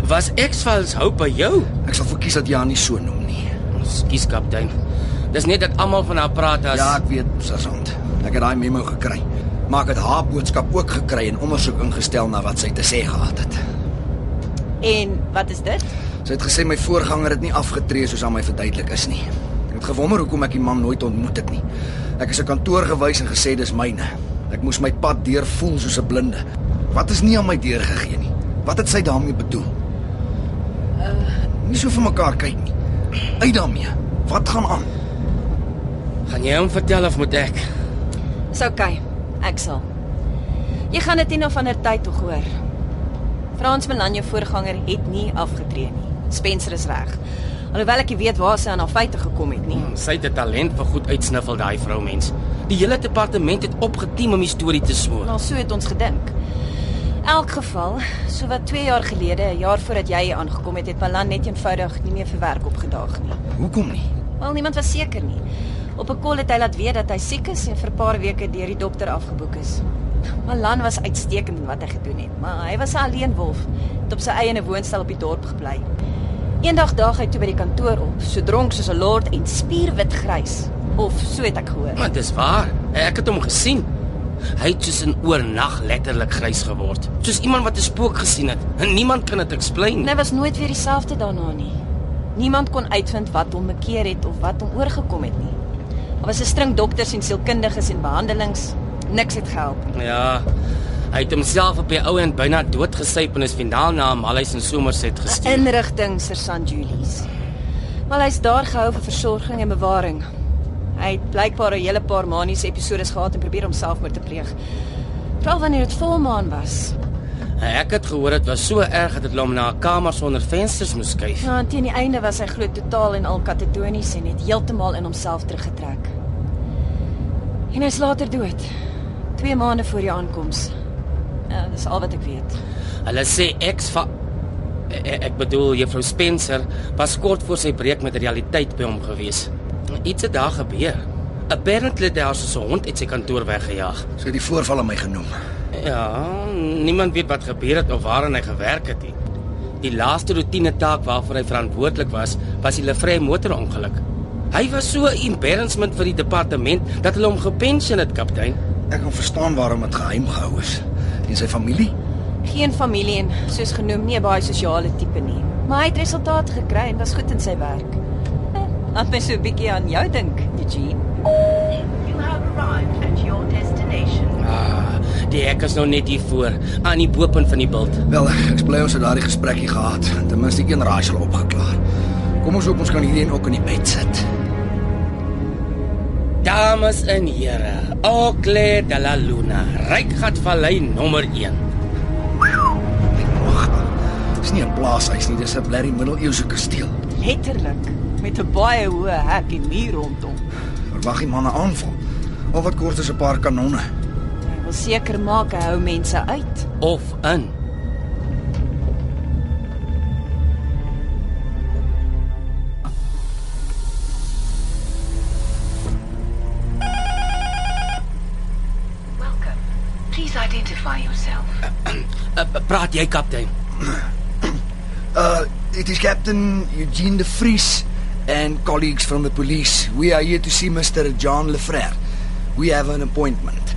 Was X-Files hoop by jou? Ek sal verkies dat jy haar nie so noem nie. Skus, kaptein. Dis net dat almal van haar praat as Ja, ek weet, sergeant. Ek het daai memo gekry. Maar ek het haar boodskap ook gekry en ondersoek ingestel na wat sy te sê gehad het. En wat is dit? Sy het gesê my voorganger het nie afgetree soos aan my verduidelik is nie. Ek het gewonder hoekom ek die man nooit ontmoet het nie. Ek is 'n kantoor gewys en gesê dis myne. Ek moes my pad deur voel soos 'n blinde. Wat is nie aan my deur gegee nie? Wat het sy daarmee bedoel? Uh, nie so vir mekaar kyk nie. Uit daarmee. Wat gaan aan? gaan jy hom vertel of moet ek? Dis oukei. Ek sal. Jy gaan dit een of ander tyd tog hoor. Frans Melan jou voorganger het nie afgetree nie. Spencer is reg. Alhoewel ek nie weet waar sy aan haar feite gekom het nie. Sy het 'n talent vir goed uitsniffel daai vrou mens. Die hele departement het opgeteem om die storie te smoor. Maar so het ons gedink. Elk geval, so wat 2 jaar gelede, 'n jaar voordat jy aangekom het, het Melan net eenvoudig nie meer vir werk opgedaag nie. Hoekom nie? Wel niemand was seker nie. Op 'n kol het hy laat weet dat hy siek is en vir 'n paar weke deur die dokter afgeboek is. Malan was uitstekend in wat hy gedoen het, maar hy was 'n alleenwolf, het op sy eie in 'n woonstel op die dorp gebly. Eendag daag hy toe by die kantoor op, so dronk soos 'n lord en spierwit grys, of so het ek gehoor. Maar dis waar. Ek het hom gesien. Hy het soos in oornag letterlik grys geword. Soos iemand wat 'n spook gesien het. En niemand kan dit explain. En hy was nooit weer dieselfde daarna nie. Niemand kon uitvind wat hom bekeer het of wat hom oorgekom het nie. Daar was 'n string dokters en sielkundiges en behandelings. Niks het gehelp. Ja. Hy het homself op die ou end byna doodgesyp en is finaal na 'n malhuis in Somerset gestuur. Inrigting Sergeant Julies. Maar hy's daar gehou vir versorging en bewaring. Hy het blykbaar 'n hele paar maniese episodes gehad en probeer om selfmoord te pleeg. Veral wanneer dit volmaan was. Ek het gehoor dit was so erg dat hulle hom na 'n kamer sonder vensters moes skuif. Ja, en teen die einde was hy glo totaal en al katatonies en het heeltemal in homself teruggetrek. En hy's later dood. 2 maande voor die aankoms. Ja, dis al wat ek weet. Hulle sê X va E- ek bedoel juffrou Spencer was kort voor sy breek met realiteit by hom gewees. Iets het daar gebeur. Apparently haar soos 'n hond uit sy kantoor weggejaag. Sy het die voorval aan my genoem. Ja, niemand weet wat gebeur het of waaraan hy gewerk het nie. Die laaste roetine taak waarvoor hy verantwoordelik was, was die Lefrey motorongeluk. Hy was so 'n embarrassment vir die departement dat hulle hom gepensioen het, kaptein. Ek kan verstaan waarom dit geheim gehou is. En sy familie? Geen familie en soos genoem nie 'n baie sosiale tipe nie. Maar hy het resultate gekry en was goed in sy werk. Laat my so 'n bietjie aan jou dink, Eugene. You have arrived at your destination. Ah, die hek is nou net hier voor, aan die bopunt van die bult. Wel, ek bly ons het daardie gesprekkie gehad. Ten minste een raaisel opgeklaar. Kom ons hoop ons kan hierdie een ook in die bed sit. Dames en here, Ocle de la Luna, Rykgatvallei nommer 1. Wag. Dis nie 'n plaashuis nie, dis 'n blerrie middeleeuse kasteel. Letterlik met 'n baie hoë hek en muur rondom. Verwag die manne aanval of wat kort is 'n paar kanonne. Hy wil seker maak hy hou mense uit of in. identify yourself. Uh, uh, praat jy kaptein? Uh, it is Captain Eugene de Vries and colleagues from the police. We are here to see Mr. John Lefrère. We have an appointment.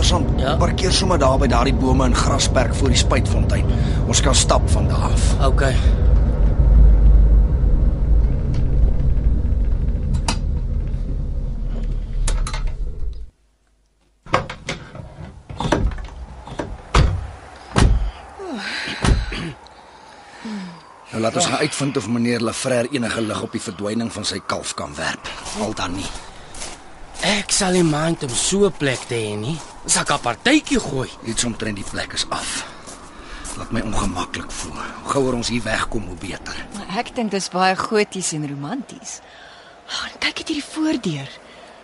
Sam, Ja? parkeer sommer daar by daardie bome en grasperk voor die spuitfontein. Ons kan stap van daar af. OK. Nou laat ons gaan uitvind of meneer Lefrère enige lig op die verdwyning van sy kalf kan werp. Al dan nie. Ek sal nie mind om so 'n plek te hê nie. Sak 'n partytjie gooi. Iets omtrent die plek is af. Laat my ongemaklik voel. Hoe gouer ons hier wegkom, hoe beter. Ek dink dis baie goties en romanties. Oh, en kyk net hierdie voordeur.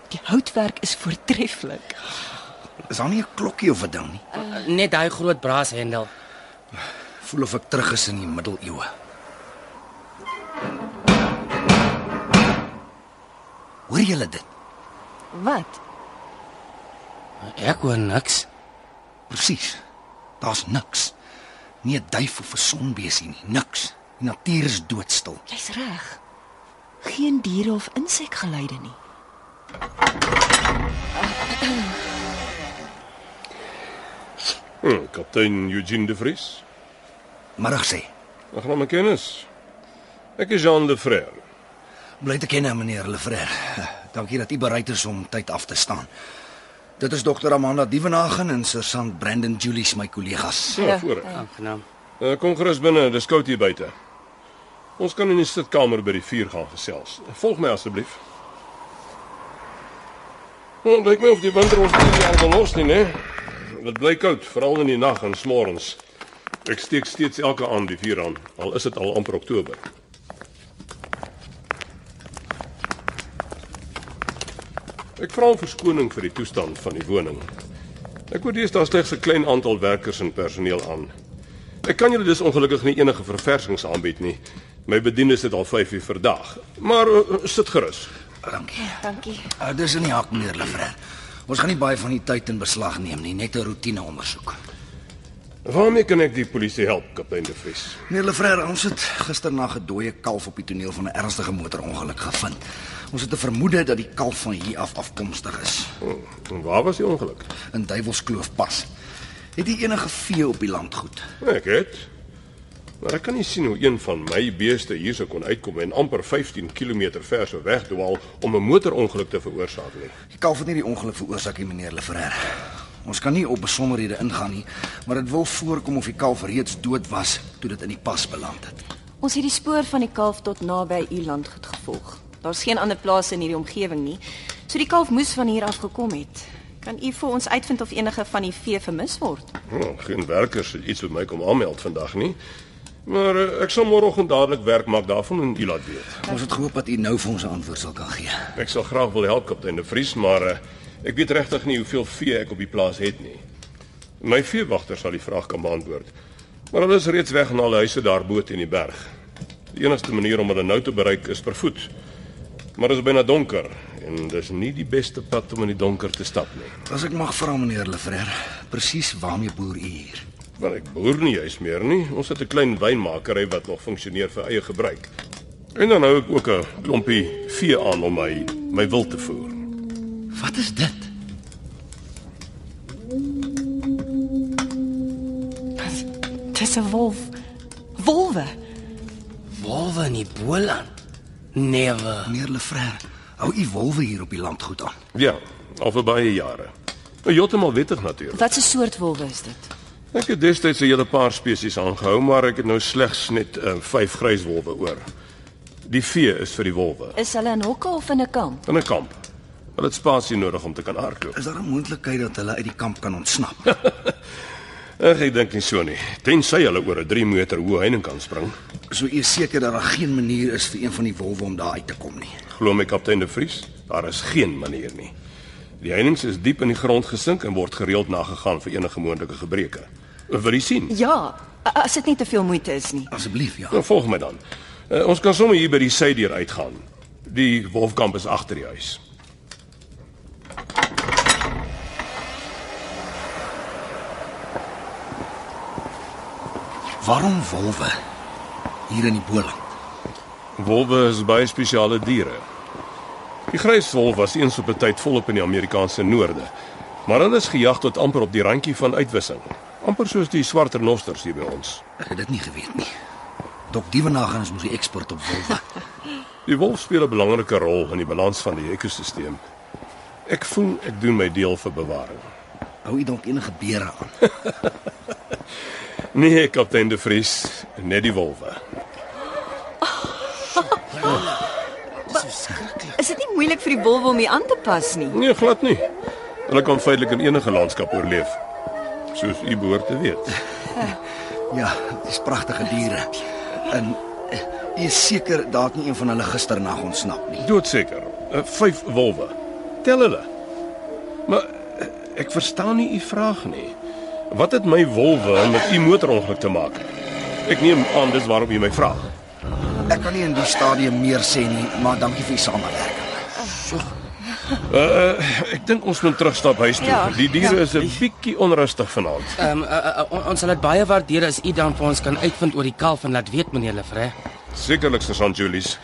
Die houtwerk is voortreffelik. Is daar nie 'n klokkie of 'n ding nie? Net daai groot braashendel. Voel of ek terug is in die middeleeue. Hoor julle dit? Wat? Ek hoor niks. Presies. Daar's niks. Nie 'n duif of 'n sonbesie nie, niks. Die natuur is doodstil. Jy's reg. Geen diere of insekgeluide nie. Hm, kaptein Eugene de Vries. Middag sê. Aangename kennis. Ek is Jean Lefrère. Bly te ken, meneer Lefrère. Dankie dat u bereid is om tyd af te staan. Dit is dokter Amanda Dievenhagen en sergeant Brandon Julies my kollegas. Ja, voor. Aangenaam. Uh, kom gerus binne, dis koud hier buite. Ons kan in die sitkamer by die vuur gaan gesels. Volg my asseblief. Nou, lyk my of die winter ons nie al belos nie, né? Dit bly koud, veral in die nag en smorens. Ek steek steeds elke aand die vuur aan, al is dit al amper Oktober. Ek vra om verskoning vir die toestand van die woning. Ek hoor dis daar slegs 'n klein aantal werkers en personeel aan. Ek kan julle dus ongelukkig nie enige verversings aanbied nie. My bedienis het al 5 uur vir dag. Maar uh, sit gerus. Dankie. Dankie. Uh, dis in die hak, meneer Lefrère. Ons gaan nie baie van die tyd in beslag neem nie, net 'n roetine ondersoek. Waarmee kan ek die polisie help, kaptein De Vries? Meneer Lefrère, ons het gisternag 'n dooie kalf op die toneel van 'n ernstige motorongeluk gevind. Ons het 'n vermoede dat die kalf van hier af afkomstig is. Oh, en waar was die ongeluk? In Duivelskloof pas. Het u enige vee op die landgoed? Ek het. Maar ek kan nie sien hoe een van my beeste hier sou kon uitkom en amper 15 km ver sou wegdwaal om 'n motorongeluk te veroorsaak nie. Die kalf het nie die ongeluk veroorsaak nie, meneer Lefrère. Ons kan nie op besonderhede ingaan nie, maar dit wil voorkom of die kalf reeds dood was toe dit in die pas beland het. Ons het die spoor van die kalf tot naby u landgoed gevolg. Daar's geen ander plase in hierdie omgewing nie. So die kalf moes van hier af gekom het. Kan u vir ons uitvind of enige van die vee vermis word? Oh, geen werkers het iets met my kom aanmeld vandag nie. Maar uh, ek sal môreoggend dadelik werk maak daarvan en u laat weet. Ons het gehoop dat u nou vir ons 'n antwoord sal kan gee. Ek sal graag wil help kaptein De Vries, maar uh, ek weet regtig nie hoeveel vee ek op die plaas het nie. My veewagter sal die vraag kan beantwoord. Maar hulle is reeds weg na hulle huise daarbo in die berg. Die enigste manier om hulle nou te bereik is per voet. Maar dit is byna donker en dis nie die beste pad om in die donker te stap nie. As ek mag vra meneer Lefrère, presies waarmee boer u hier? Want ek boer nie juis meer nie. Ons het 'n klein wynmakery wat nog funksioneer vir eie gebruik. En dan hou ek ook 'n klompie vee aan om my my wild te voer. Wat is dit? Dis 'n wolf. Wolwe. Wolwe in die Boland. Never. Meneer Lefrère, hou u wolwe hier op die landgoed aan. Ja, al vir baie jare. Heeltemal wettig natuurlik. Wat 'n soort wolwe is dit? Ek het destyds 'n hele paar spesies aangehou, maar ek het nou slegs net uh, vyf gryswolwe oor. Die vee is vir die wolwe Is hulle in hokke of in 'n kamp? in 'n kamp. Hulle het spasie nodig om te kan hardloop. Is daar 'n moontlikheid dat hulle uit die kamp kan ontsnap? Ek, ek dink nie so nie. Tensy hulle oor 'n 3 meter hoë heining kan spring. so u is seker dat daar geen manier is vir een van die wolwe om daar uit te kom nie. Glo my kaptein De Vries, Daar is geen manier nie. Die heininge is diep in die grond gesink en word gereeld nagegaan vir enige moontlike gebreke. Wil jy sien? Ja, as dit nie te veel moeite is nie. Asseblief, ja. Nou volg my dan. Uh, ons kan sommer hier by die sydeur uitgaan. Die wolfkamp is agter die huis. Waarom wolwe hier in die Boland? Wolwe is baie spesiale diere. Die gryswolf was eens op 'n tyd volop in die Amerikaanse noorde, maar hulle is gejag tot amper op die randjie van uitwissing, amper soos die swart renosters hier by ons. Ek het dit nie geweet nie. Dok Dievenage is mos die ekspert op wolwe. Die wolf speel 'n belangrike rol in die balans van die ekosisteem. Ek voel ek doen my deel vir bewaring. Hou jy dalk enige beere aan? Nee, kaptein De Vries, net die wolwe. Is dit nie moeilik vir die wolwe om hier aan te pas nie? Nee, glad nie. Hulle kan feitelik in enige landskap oorleef. Soos u behoort te weet. Ja, dis pragtige diere. En eh, jy is seker daar het nie een van hulle gisternag ontsnap nie. Doodseker. Uh, vyf wolwe. Tel hulle. Maar uh, ek verstaan nie u vraag nie. Wat het my wolwe met u motorongeluk te maak? Ek neem aan dis waarom u my vra. Ek kan nie in die stadium meer sê nie, maar dankie vir die samewerking. Uh, uh ek dink ons moet terugstap huis toe. Ja, Die diere ja. is 'n bietjie onrustig vanaand. Ehm um, uh, uh, on- ons sal dit baie waardeer as u dan vir ons kan uitvind oor die kalf en laat weet meneer Lefre. Sekerlik sergeant Julius.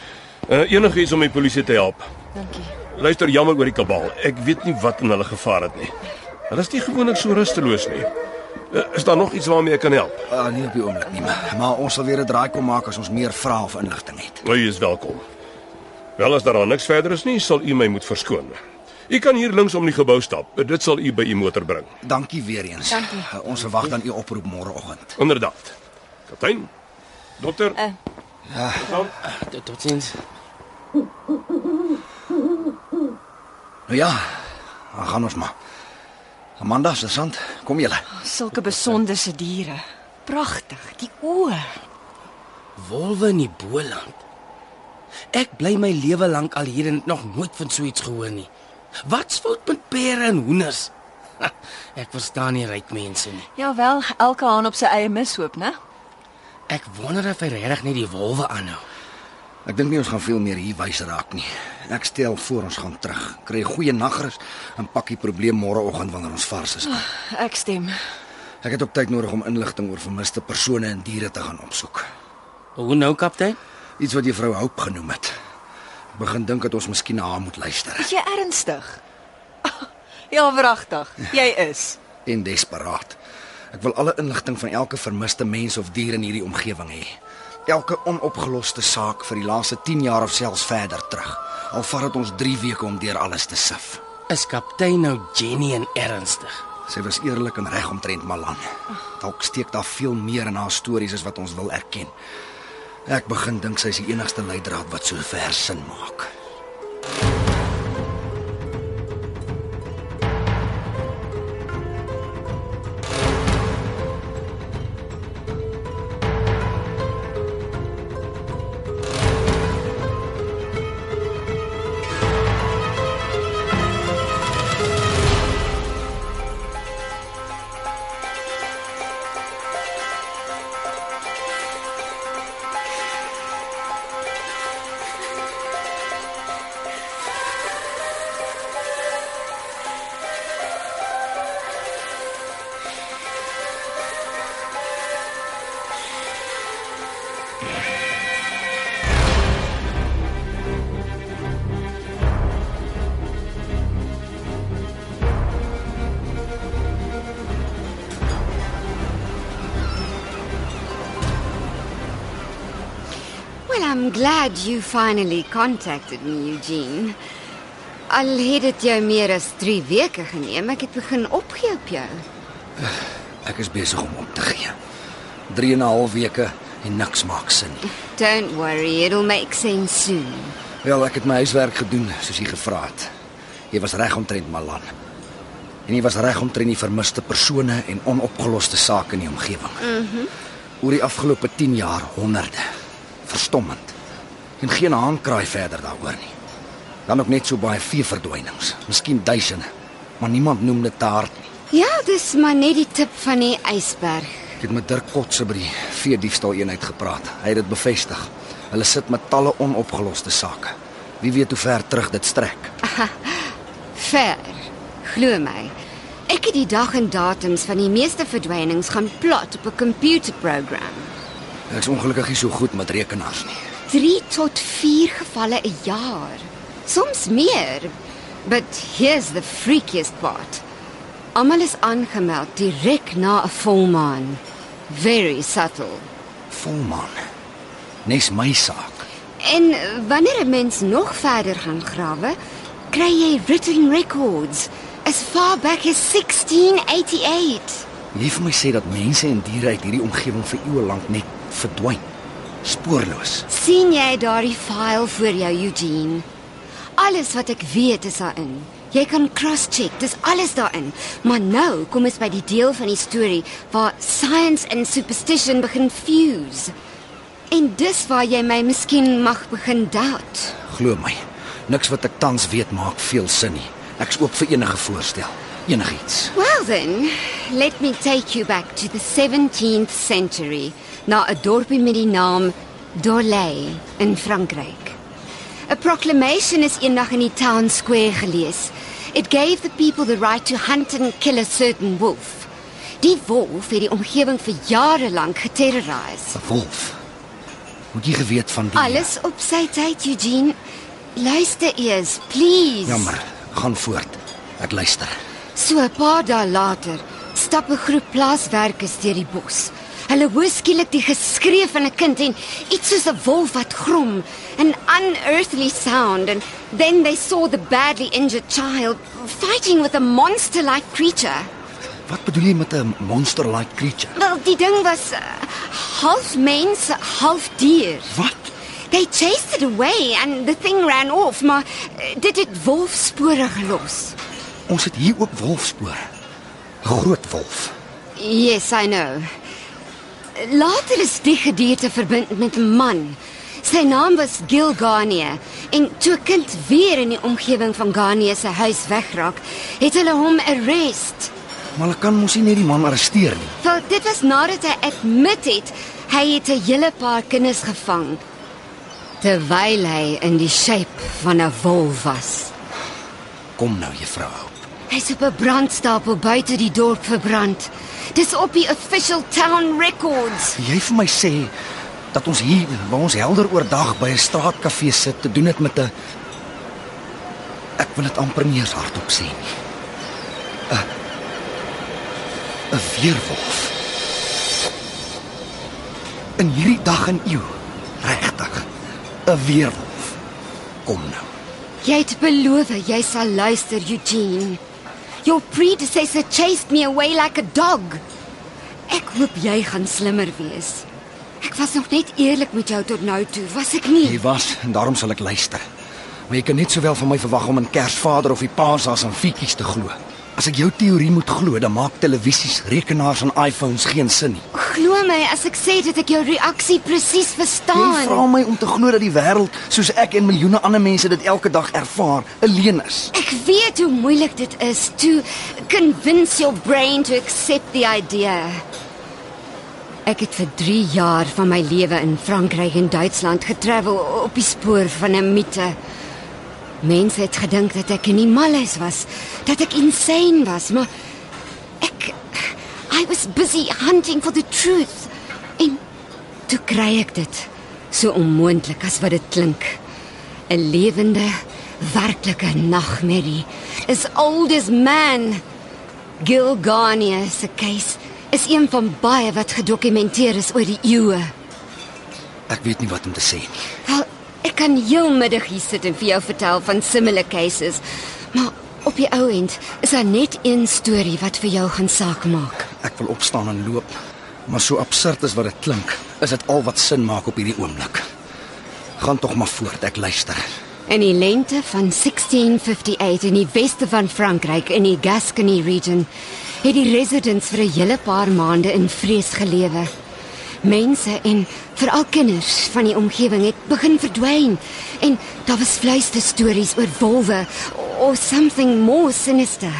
Uh enigiets om die polisie te help. Dankie. Luister jammer oor die kabal. Ek weet nie wat in hulle gevaar het nie. Hulle is nie gewoonlik so rusteloos nie. Uh, is daar nog iets waarmee ek kan help? Uh, nie op die oomblik nie, maar, maar ons sal weer 'n draai kom maak as ons meer vrae of inligting het. Nou, U is welkom. Wel as daar niks verder is nie, sal u my moet verskoon. U kan hier links om die gebou stap. Dit sal u by u motor bring. Dankie weer eens. Dankie. Uh, ons verwag dan u oproep môreoggend. Inderdaad. Kaptein. Dokter. Uh, Ja, Tot totsiens. nou ja, dan gaan ons maar. Amanda, sergeant, kom julle. sulke besonderse diere. Pragtig, die oë. Wolwe in die Boland. Ek bly my lewe lank al hier en het nog nooit van so iets gehoor nie. Wat's fout met pere en hoenders? Ha, Ek verstaan nie ryk mense nie. Ja wel, elke haan op sy eie mishoop, né? Ek wonder of hy regtig net die wolwe aanhou. Ek dink nie ons gaan veel meer hier wys raak nie. Ek stel voor ons gaan terug. Kry 'n goeie nagrus en pak die probleem môreoggend wanneer ons vars is. Ek stem. Ek het ook tyd nodig om inligting oor vermiste persone en diere te gaan opsoek. Hoe nou, kaptein? Iets wat juffrou Hope genoem het. Ek begin dink dat ons miskien na haar moet luister Is jy ernstig? Ja, wragtig. Jy is. en desperaat. Ek wil alle inligting van elke vermiste mens of dier in hierdie omgewing hê. Elke onopgeloste saak vir die laaste 10 jaar of selfs verder terug. Al vat dit ons 3 weke om deur alles te sif. Is kaptein nou Jenny en ernstig? Sy was eerlik en reg omtrent Malan. Dalk steek daar veel meer in haar stories as wat ons wil erken. Ek begin dink sy is die enigste leidraad wat so ver sin maak. Glad you finally contacted me, Eugene. Al het dit jou meer as 3 weke geneem, ek het begin opgee op jou. Ek is besig om op te gee. 3 en 'n half weke en niks maak sin nie. Don't worry, it'll make sense soon. Wel, ek het my huiswerk gedoen soos jy gevra het. Jy was reg omtrent Malan. En jy was reg omtrent die vermiste persone en onopgeloste sake in die omgewing. Mhm. Mm Oor die afgelope 10 jaar honderde. Verstommend. En geen haankraai verder daaroor nie. Dan ook net so baie veeverdwynings, miskien duisende, maar niemand noem dit hard nie. Ja, dis maar net die tip van die ysberg. Ek het met Dirk Kotse by die veediefstal eenheid gepraat. Hy het dit bevestig. Hulle sit met talle onopgeloste sake. Wie weet hoe ver terug dit strek. Ver. Glo my. Ek het die dag en datums van die meeste verdwynings gaan plot op 'n komputerprogram. Ek's ongelukkig nie so goed met rekenaars nie. 3 tot 4 gevalle 'n jaar. Soms meer. But here's the freakiest part. Almal is aangemeld direk na 'n volmaan. Very subtle. Volmaan. Nes my saak. En wanneer 'n mens nog verder gaan grawe, kry jy written records as far back as 1688. Jy vir my sê dat mense en diere uit hierdie omgewing vir eeue lank net verdwyn. Spoorloos. sien jy daardie file voor jou, Eugene? Alles wat ek weet is daarin. Jy kan cross-check, dis alles daarin. Maar nou kom ons by die deel van die storie waar science en superstition begin fuse. En dis waar jy my miskien mag begin doubt. Glo my, niks wat ek tans weet maak veel sin nie. Ek's oop vir enige voorstel, enigiets. Well then, let me take you back to the 17th century, na 'n dorpie met die naam Dorley in Frankryk. A proclamation is eendag in die town square gelees. It gave the people the right to hunt and kill a certain wolf. Die wolf het die omgewing vir jare lank geterroriseer. 'n Wolf. Moet jy geweet van die Alles op sy tyd, Eugene. Luister eers, please. Jammer, gaan voort. Ek luister. So 'n paar dae later stap 'n groep plaaswerkers deur die bos. Hulle hoor skielik die geskree van 'n kind en iets soos 'n wolf wat grom, an unearthly sound and then they saw the badly injured child fighting with a monster-like creature. Wat bedoel jy met 'n monster-like creature? Wel, die ding was uh, half mens, half dier. Wat? They chased it away and the thing ran off, maar uh, dit het wolfspore gelos. Ons het hier ook wolfspore. 'n Groot wolf. Yes, I know. Later is die gedierte verbind met 'n man. Sy naam was Gil Garnier en toe 'n kind weer in die omgewing van Garnier se huis wegraak, het hulle hom arrest. Maar hulle kan mos nie net die man arresteer nie. Wel, dit was nadat hy admit het hy het 'n hele paar kinders gevang terwyl hy in die shape van 'n wolf was. Kom nou, juffrou. Hy's op 'n brandstapel buite die dorp verbrand. Dis op die official town records. Jy vir my sê dat ons hier waar ons helder oordag by 'n straatkafee sit te doen het met 'n Ek wil dit amper nie eens hardop sê nie. 'n 'n weerwolf. In hierdie dag en eeu, regtig. 'n Weerwolf. Kom nou. Jy het beloof jy sal luister, Eugene. Your predecessor chased me away like a dog. Ek hoop jy gaan slimmer wees. Ek was nog net eerlik met jou tot nou toe, was ek nie? Jy was en daarom sal ek luister. Maar jy kan net sowel van my verwag om in Kersvader of die Paashaas en fietjies te glo. As ek jou teorie moet glo, dan maak televisies, rekenaars en iPhones geen sin nie. Glo my as ek sê dat ek jou reaksie presies Jy verstaan. vra my om te glo dat die wêreld, soos ek en miljoene ander mense dit elke dag ervaar, 'n leuen is. Ek weet hoe moeilik dit is to convince your brain to accept the idea. Ek het vir 3 jaar van my lewe in Frankryk en Duitsland getravel op die spoor van 'n mite. Mense het gedink dat ek in die malles was, dat ek insane was, maar ek I was busy hunting for the truth. En toe kry ek dit, so onmoontlik as wat dit klink. 'n Lewende, werklike nagmerrie. As old as man. Gil Garnier se case is een van baie wat gedokumenteer is oor die eeue. Ek weet nie wat om te sê nie. Wel, ek kan heel middag hier sit en vir jou vertel van similar cases, maar op die ou end is daar net een storie wat vir jou gaan saak maak. Ek wil opstaan en loop. Maar so absurd as wat dit klink, is dit al wat sin maak op hierdie oomblik. Gaan tog maar voort, ek luister. In die lente van 1658 in die weste van Frankryk in die Gascony region het die residents vir 'n hele paar maande in vrees gelewe. Mense en veral kinders van die omgewing het begin verdwyn en daar was fluisterstories oor wolwe or something more sinister.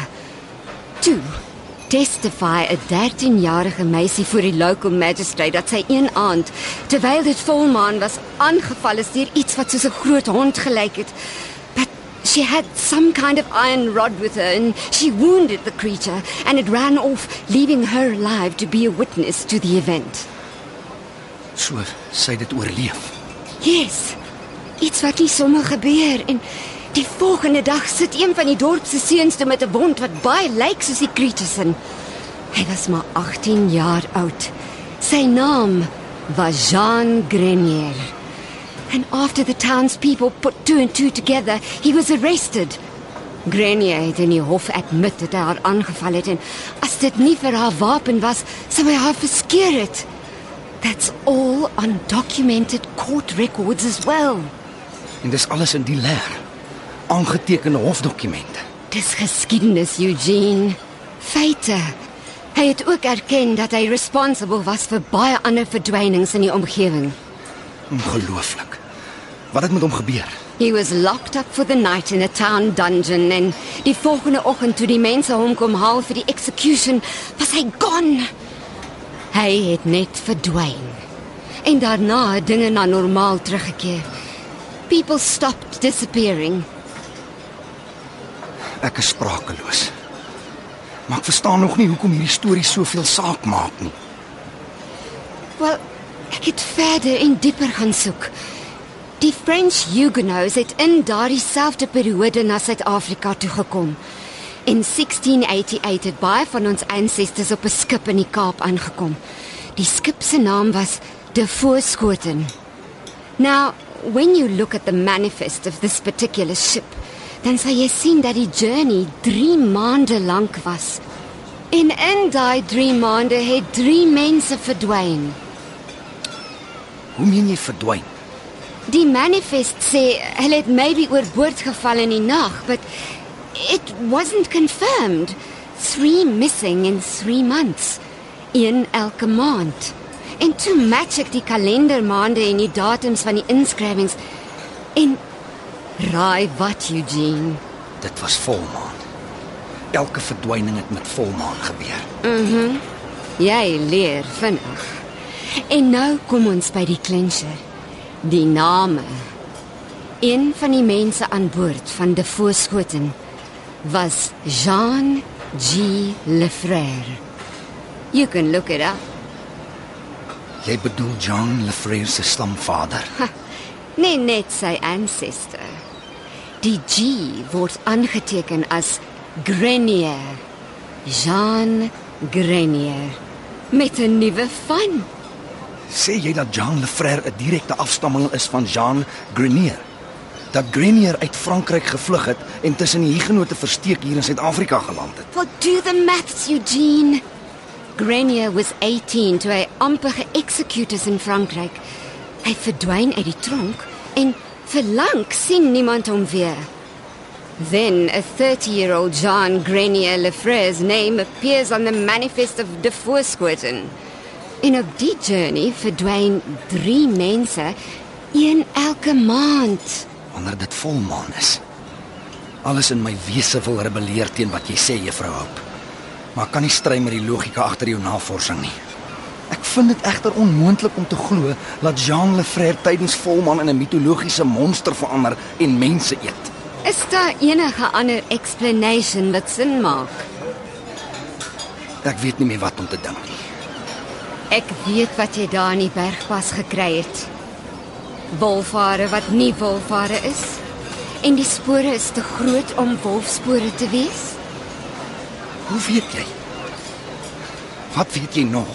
Toe testify 'n 13-jarige meisie voor die local magistrate dat sy een aand terwyl dit volmaan was aangeval is deur iets wat soos 'n groot hond gelyk het. But she had some kind of iron rod with her and she wounded the creature and it ran off leaving her alive to be a witness to the event. So, sy dit oorleef. Yes. Iets wat nie sommer gebeur en die volgende dag sit een van die dorp se seuns toe met 'n wond wat baie lyk soos die creatures in. Hy was maar 18 jaar oud. Sy naam was Jean Grenier. And after the townspeople put two and two together, he was arrested. Grenier het in die hof admit dat hy haar aangeval het en as dit nie vir haar wapen was, sou hy haar verskeur het. That's all undocumented court records as well. En dis alles in die leer. Aangetekende hofdokumente. Dis geskiedenis, Eugene. Feite. Hy het ook erken dat hy responsible was vir baie ander verdwynings in die omgewing. Ongelooflik. Wat het met hom gebeur? He was locked up for the night in a town dungeon en die volgende oggend toe die mense hom kom haal vir die execution, was hy gone. Hy het net verdwyn. En daarna het dinge na normaal teruggekeer. People stopped disappearing. Ek is sprakeloos. Maar ek verstaan nog nie hoekom hierdie storie soveel saak maak nie. Wel, ek het verder en dieper gaan soek. Die French Huguenots het in daardie selfde periode na Suid-Afrika toe gekom. In 1688 het baie van ons ancestors op 'n skip in die Kaap aangekom. Die skip se naam was De Voorschoten. Now, when you look at the manifest of this particular ship, dan sal jy sien dat die journey 3 maande lank was. En in daai 3 maande het 3 mense verdwyn. Hoe meen jy verdwyn? Die manifest sê hulle het maybe oorboord geval in die nag, but it wasn't confirmed. 3 missing in 3 months. Een elke maand. En toe match ek die kalendermaande en die datums van die inskrywings. En raai wat, Eugene? Dit was volmaan. Elke verdwyning het met volmaan gebeur. Mhm. Mm Jy leer vinnig. En nou kom ons by die clincher. Die name. Een van die mense aan boord van De Voorschoten was Jean G. Lefrère. You can look it up. Jy bedoel Jean Lefrère se stamvader. Nee, net sy ancestor. Die G word aangeteken as Grenier. Jean Grenier met 'n nuwe van. Sê jy dat Jean Lefrère 'n direkte afstammeling is van Jean Grenier? Dat Grenier uit Frankryk gevlug het en tussen die Hugenote versteek hier in Suid-Afrika geland het. Well, do the maths, Eugene. Grenier was 18 toe hy amper geëxecute is in Frankryk. Hy verdwyn uit die tronk en vir lank sien niemand hom weer. Then a 30-year-old John Grenier Lefrere's name appears on the manifest of De Voorschoten. En op die journey verdwyn 3 mense, een elke maand. Wanneer dit volmaan is. Alles in my wese wil rebelleer teen wat jy sê, juffrou Hope. Maar ek kan nie stry met die logika agter jou navorsing nie. Ek vind dit egter onmoontlik om te glo dat Jean Lefrère tydens volmaan in 'n mitologiese monster verander en mense eet. Is daar enige ander explanation wat sin maak? Ek weet nie meer wat om te dink nie. Ek weet wat jy daar in die bergpas gekry het. Wolfare wat nie wolfare is. En die spore is te groot om wolfspore te wees. Hoe weet jy? Wat weet jy nog?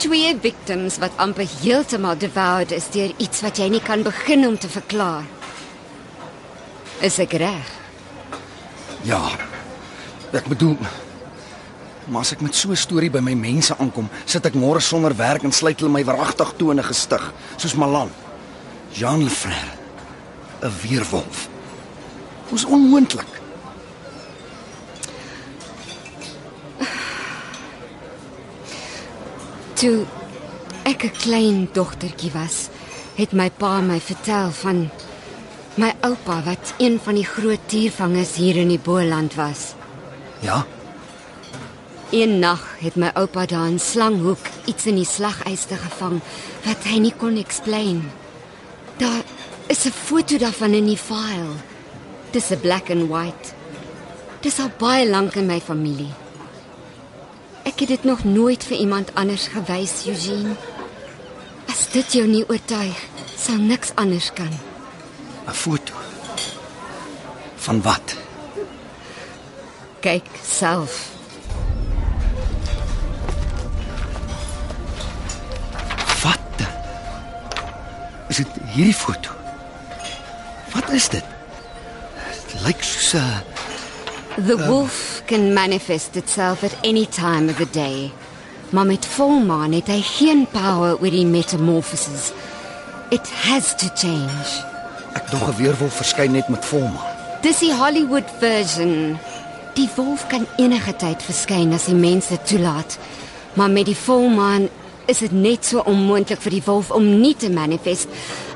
Twee victims wat amper heeltemal devoured is deur iets wat jy nie kan begin om te verklaar. Is ek reg? Ja. Ek bedoel Maar as ek met so 'n storie by my mense aankom, sit ek môre sonder werk en sluit hulle my veragtig toe in 'n gestig, soos Malan. Jean Lefrère, 'n weerwolf. Dis onmoontlik. Toe ek 'n klein dogtertjie was, het my pa my vertel van my oupa wat een van die groot diervangers hier in die Boland was. Ja, Een nag het my oupa daar in Slanghoek iets in die slagyster gevang wat hy nie kon explain. Daar is 'n foto daarvan in die file. Dis 'n black and white. Dis al baie lank in my familie. Ek het dit nog nooit vir iemand anders gewys, Eugene. As dit jou nie oortuig, sal niks anders kan. 'n foto. Van wat? Kyk self. Is dit hierdie foto? Wat is dit? Dit lyk soos 'n The wolf can manifest itself at any time of the day. Maar met volmaan het hy geen power oor die metamorphoses. It has to change. ek dog 'n weerwolf verskyn net met volmaan. Dis die Hollywood version. Die wolf kan enige tyd verskyn as die mense toelaat. Maar met die volmaan is dit net so onmoontlik vir die wolf om nie te manifest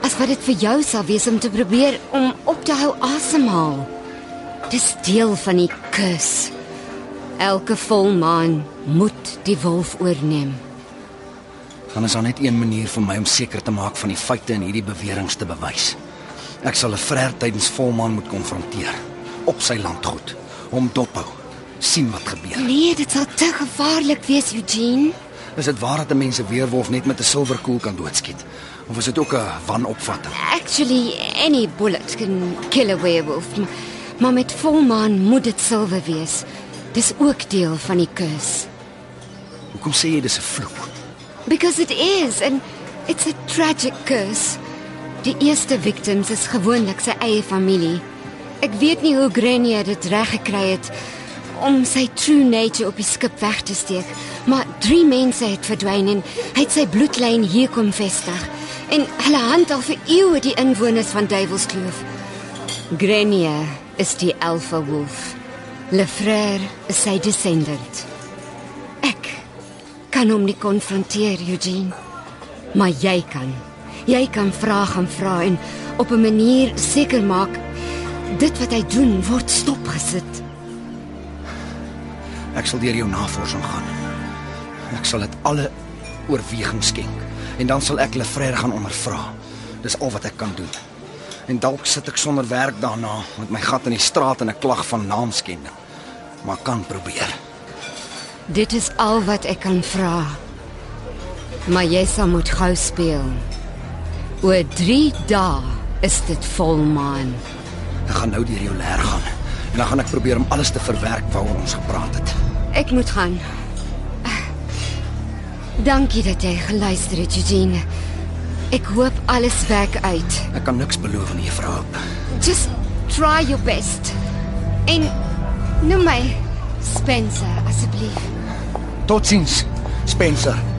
as wat dit vir jou sal wees om te probeer om op te hou asemhaal. Dis deel van die kus. Elke volmaan moet die wolf oorneem. Dan is daar net een manier vir my om seker te maak van die feite in hierdie beweringe te bewys. Ek sal 'n vreer tydens volmaan moet konfronteer op sy landgoed, hom dophou, sien wat gebeur. Nee, dit sal te gevaarlik wees, Eugene. Is dit waar dat 'n mens 'n weerwolf net met 'n silwerkoel kan doodskiet? Of is dit ook 'n wanopvatting? Actually, any bullet can kill a werewolf. Maar, met volmaan moet dit silwer wees. Dis ook deel van die kus. Hoekom sê jy dis 'n vloek? Because it is and it's a tragic curse. Die eerste victims is gewoonlik sy eie familie. Ek weet nie hoe Grenier dit reg gekry het om sy true nature op die skip weg te steek, maar drie mense het verdwyn en hy het sy bloedlyn hier kom vestig. En hulle handel vir eeue die inwoners van Duivelskloof. Grenier is die alpha wolf. Lefrère is sy descendant. Ek kan hom nie konfronteer, Eugene. Maar jy kan. Jy kan vra gaan vra en op 'n manier seker maak dit wat hy doen word stopgesit. Ek sal deur jou navorsing gaan. Ek sal dit alle oorweging skenk en dan sal ek Lefrère gaan ondervra. Dis al wat ek kan doen. En dalk sit ek sonder werk daarna met my gat in die straat en 'n klag van naamskending. Maar kan probeer. Dit is al wat ek kan vra. Maar jy sal moet gou speel. Oor 3 dae is dit volmaan. Ek gaan nou deur jou leer gaan en dan gaan ek probeer om alles te verwerk waaroor ons gepraat het. Ek moet gaan. Dankie dat jy geluister het, Eugene. Ek hoop alles werk uit. Ek kan niks beloof nie, juffrou. Just try your best. En noem my Spencer asseblief. Totsiens, Spencer.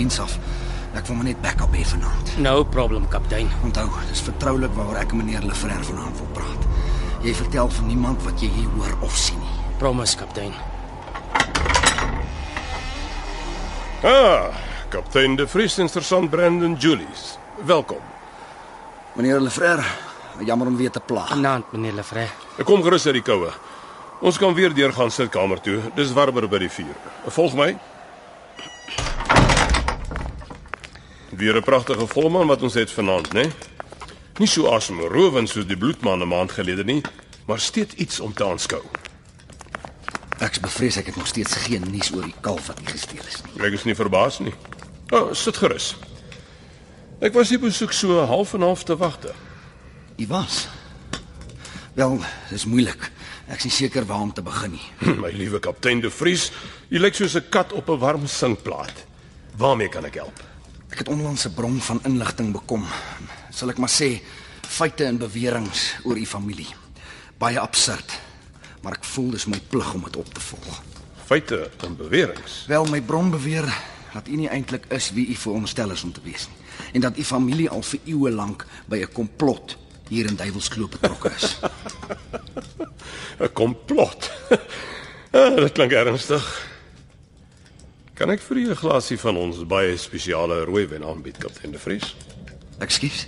Diens af. Ek wil maar net backup hê vanaand. No problem, kaptein. Onthou, dis vertroulik waaroor ek en meneer Lefrère vanaand wil praat. Jy vertel van niemand wat jy hier hoor of sien nie. Promise, kaptein. Ah, kaptein De Vries en sergeant Brandon Julies. Welkom. Meneer Lefrère, Jammer om weer te pla. Vanaand, meneer Lefray. Ek kom gerus uit die koue. Ons kan weer deur gaan sitkamer toe. Dis warmer by die vuur. Volg my. Weer 'n pragtige volmaan wat ons het vanaand, né? Nie so asemrowend soos die bloedmaan 'n maand gelede nie, maar steeds iets om te aanskou. Ek's bevrees ek het nog steeds geen nuus oor die kalf wat nie gesteel is nie. Ek is nie verbaas nie. O, oh, sit gerus. Ek was hier besoek so half en half te wagte. U was. Wel, dis moeilik. Ek is nie seker waar om te begin nie. My liewe kaptein De Vries, jy lyk soos 'n kat op 'n warm sinkplaat. Waarmee kan ek help? Ek het onlangs 'n bron van inligting bekom. Sal ek maar sê feite en beweringe oor u familie. Baie absurd, maar ek voel dis my plig om dit op te volg. Feite en beweringe. Wel, my bron beweer dat u nie eintlik is wie u veronderstel is om te wees nie en dat u familie al vir eeue lank by 'n komplot hier in Duivelskloof betrokke is. 'n Komplot. ah, dit klink ernstig. Kan ek vir u 'n glasie van ons baie spesiale rooiwyn aanbied, kaptein De Vries? Ekskuus.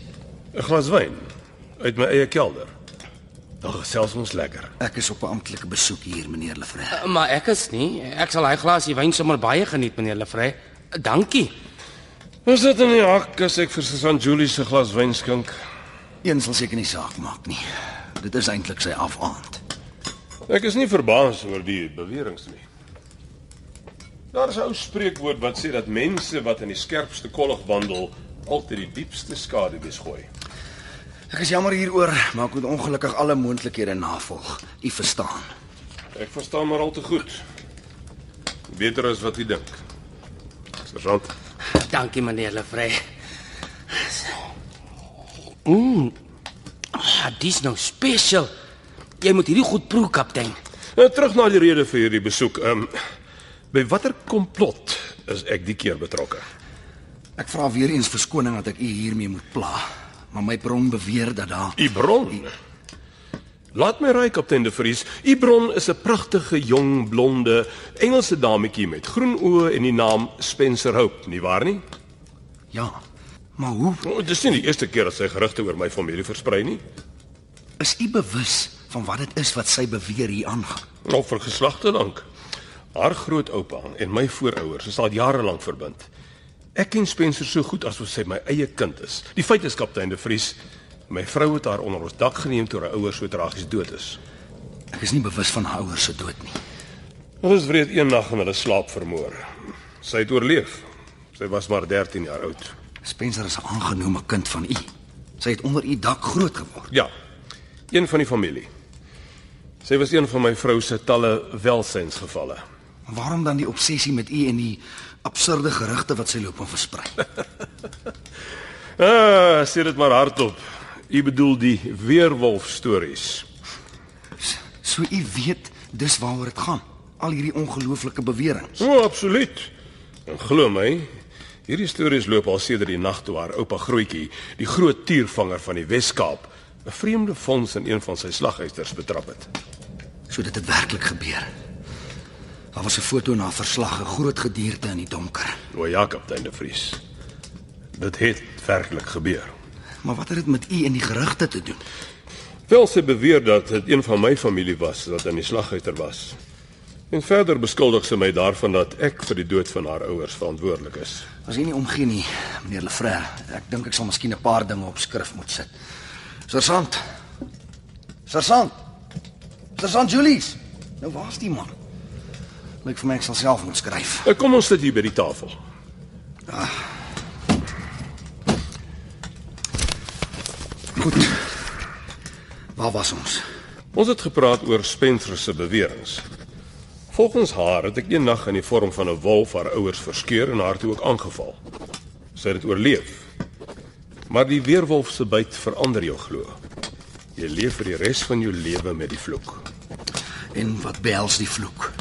'n Glas wyn uit my eie kelder. Dan gesels ons lekker. Ek is op 'n amptelike besoek hier, meneer Lefray. Maar ek is nie. Ek sal hy glasie wyn sommer baie geniet, meneer Lefray. Dankie. Ons sit in die hak as ek vir Susan Julie se glas wyn skink. Een sal seker nie saak maak nie. Dit is eintlik sy afaand. Ek is nie verbaas oor die beweringe nie. Daar is 'n ou spreekwoord wat sê dat mense wat in die skerpste kollig wandel, altyd die diepste skade besgooi. Ek is jammer hieroor, maar ek moet ongelukkig alle moontlikhede navolg. U verstaan. Ek verstaan maar al te goed. Beter as wat jy dink. Sergeant, Dankie, meneer Lefray. Mm. Ah, dis nou special. Jy moet hierdie goed proe, kaptein. nou terug na die rede vir hierdie besoek. Ehm um, by watter komplot is ek die keer betrokke? Ek vra weer eens verskoning dat ek u hiermee moet pla, maar my bron beweer dat daar U bron. Laat my raai kaptein De Vries, u bron is 'n pragtige jong blonde Engelse dametjie met groen oë en die naam Spencer Hope, nie waar nie? Ja. Maar hoe Oh, dit is nie die eerste keer dat sy gerugte oor my familie versprei nie. is u bewus van wat dit is wat sy beweer hier aangaan? Al vir geslagte lank. Haar grootoupa en my voorouers is al jare lank verbind. Ek ken Spencer so goed asof sy my eie kind is. Die feit is kaptein De Vries, my vrou het haar onder ons dak geneem toe haar ouers so tragies dood is. Ek is nie bewus van haar ouers se dood nie. Hulle is wreed een nag in hulle slaap vermoor. Sy het oorleef. Sy was maar 13 jaar oud. Spencer is 'n aangenome kind van u. Sy het onder u dak groot geword. Ja. Een van die familie. Sy was een van my vrou se talle welsynsgevalle. Waarom dan die obsessie met u en die absurde gerugte wat sy loop en versprei? Ah, sê dit maar hardop. U bedoel die weerwolf stories. So u weet dis waaroor dit gaan. Al hierdie ongelooflike beweringe. O, oh, absoluut. En glo my, hierdie stories loop al sedert die nag toe haar oupa Grootjie, die groot tiervanger van die Wes-Kaap, 'n vreemde vons in een van sy slaghuisters betrap het. So dit het werklik gebeur. Daar was 'n foto na verslag, 'n groot gedierte in die donker. O ja, kaptein De Vries. Dit het werklik gebeur. Maar wat het dit met u en die gerugte te doen? Wel sy beweer dat dit een van my familie was wat in die slaghuister was. En verder beskuldig sy my daarvan dat ek vir die dood van haar ouers verantwoordelik is. As jy nie omgee nie, meneer Lefrère, ek dink ek sal miskien 'n paar dinge op skrif moet sit. Sersant. Sersant. Sersant Julies. Nou waar's die man? Lyk vir my ek sal self moet skryf. Nou, Kom ons sit hier by die tafel. Goed. Waar was ons? Ons het gepraat oor Spencer se beweringe. Volgens haar het ek een nag in die vorm van 'n wolf haar ouers verskeur en haar toe ook aangeval. Sy het dit oorleef. Maar die weerwolf se byt verander jou glo. Jy leef vir die res van jou lewe met die vloek. En wat behels die vloek?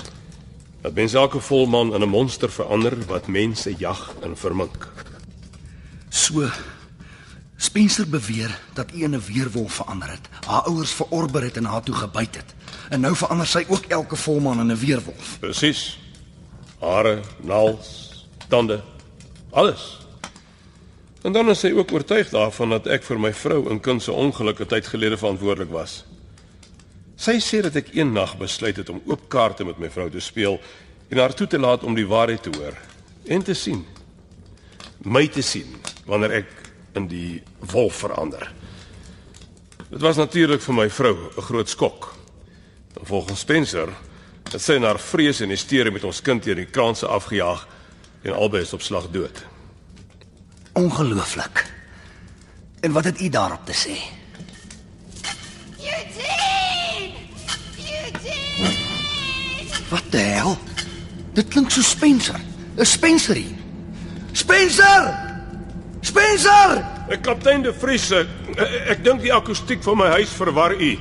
Dat mens elke volmaan in 'n monster verander wat mense jag en vermink. So Spencer beweer dat u in 'n weerwolf verander het. Haar ouers verorber het en haar toe gebyt het. En nou verander sy ook elke volmaan in 'n weerwolf. Presies. Hare, naels, tande, alles. En dan is sy ook oortuig daarvan dat ek vir my vrou in kind se ongelukkige tyd gelede verantwoordelik was. Sy sê dat ek een nag besluit het om oop kaarte met my vrou te speel en haar toe te laat om die waarheid te hoor en te sien. My te sien wanneer ek in die wolf verander. Dit was natuurlik vir my vrou 'n groot skok. En volgens Spencer het sy haar vrees en hysterie met ons kind teen die kraanse afgejaag en albei is op slag dood. Ongelooflik. En wat het u daarop te sê? Wat die hel? Dit klink so Spencer. 'n Spencer hier. Spencer! Spencer! Ek kaptein De Vries, ek, ek dink die akoestiek van my huis verwar u.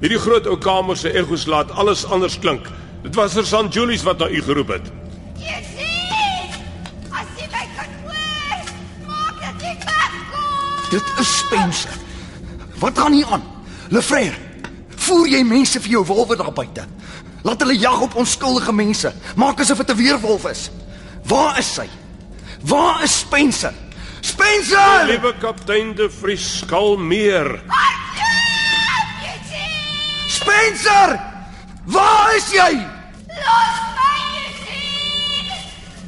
Hierdie groot ou kamer se egos laat alles anders klink. Dit was Sergeant Julius wat na u geroep het. Dit is Spencer. Wat gaan hier aan? Lefrère, voer jy mense vir jou wolwe daar buite? Laat hulle jag op onskuldige mense. Maak asof dit 'n weerwolf is. Waar is sy? Waar is Spencer? Spencer! Liewe kaptein De Vries, kalmeer. Spencer! Waar is jy? Los my, Eugene!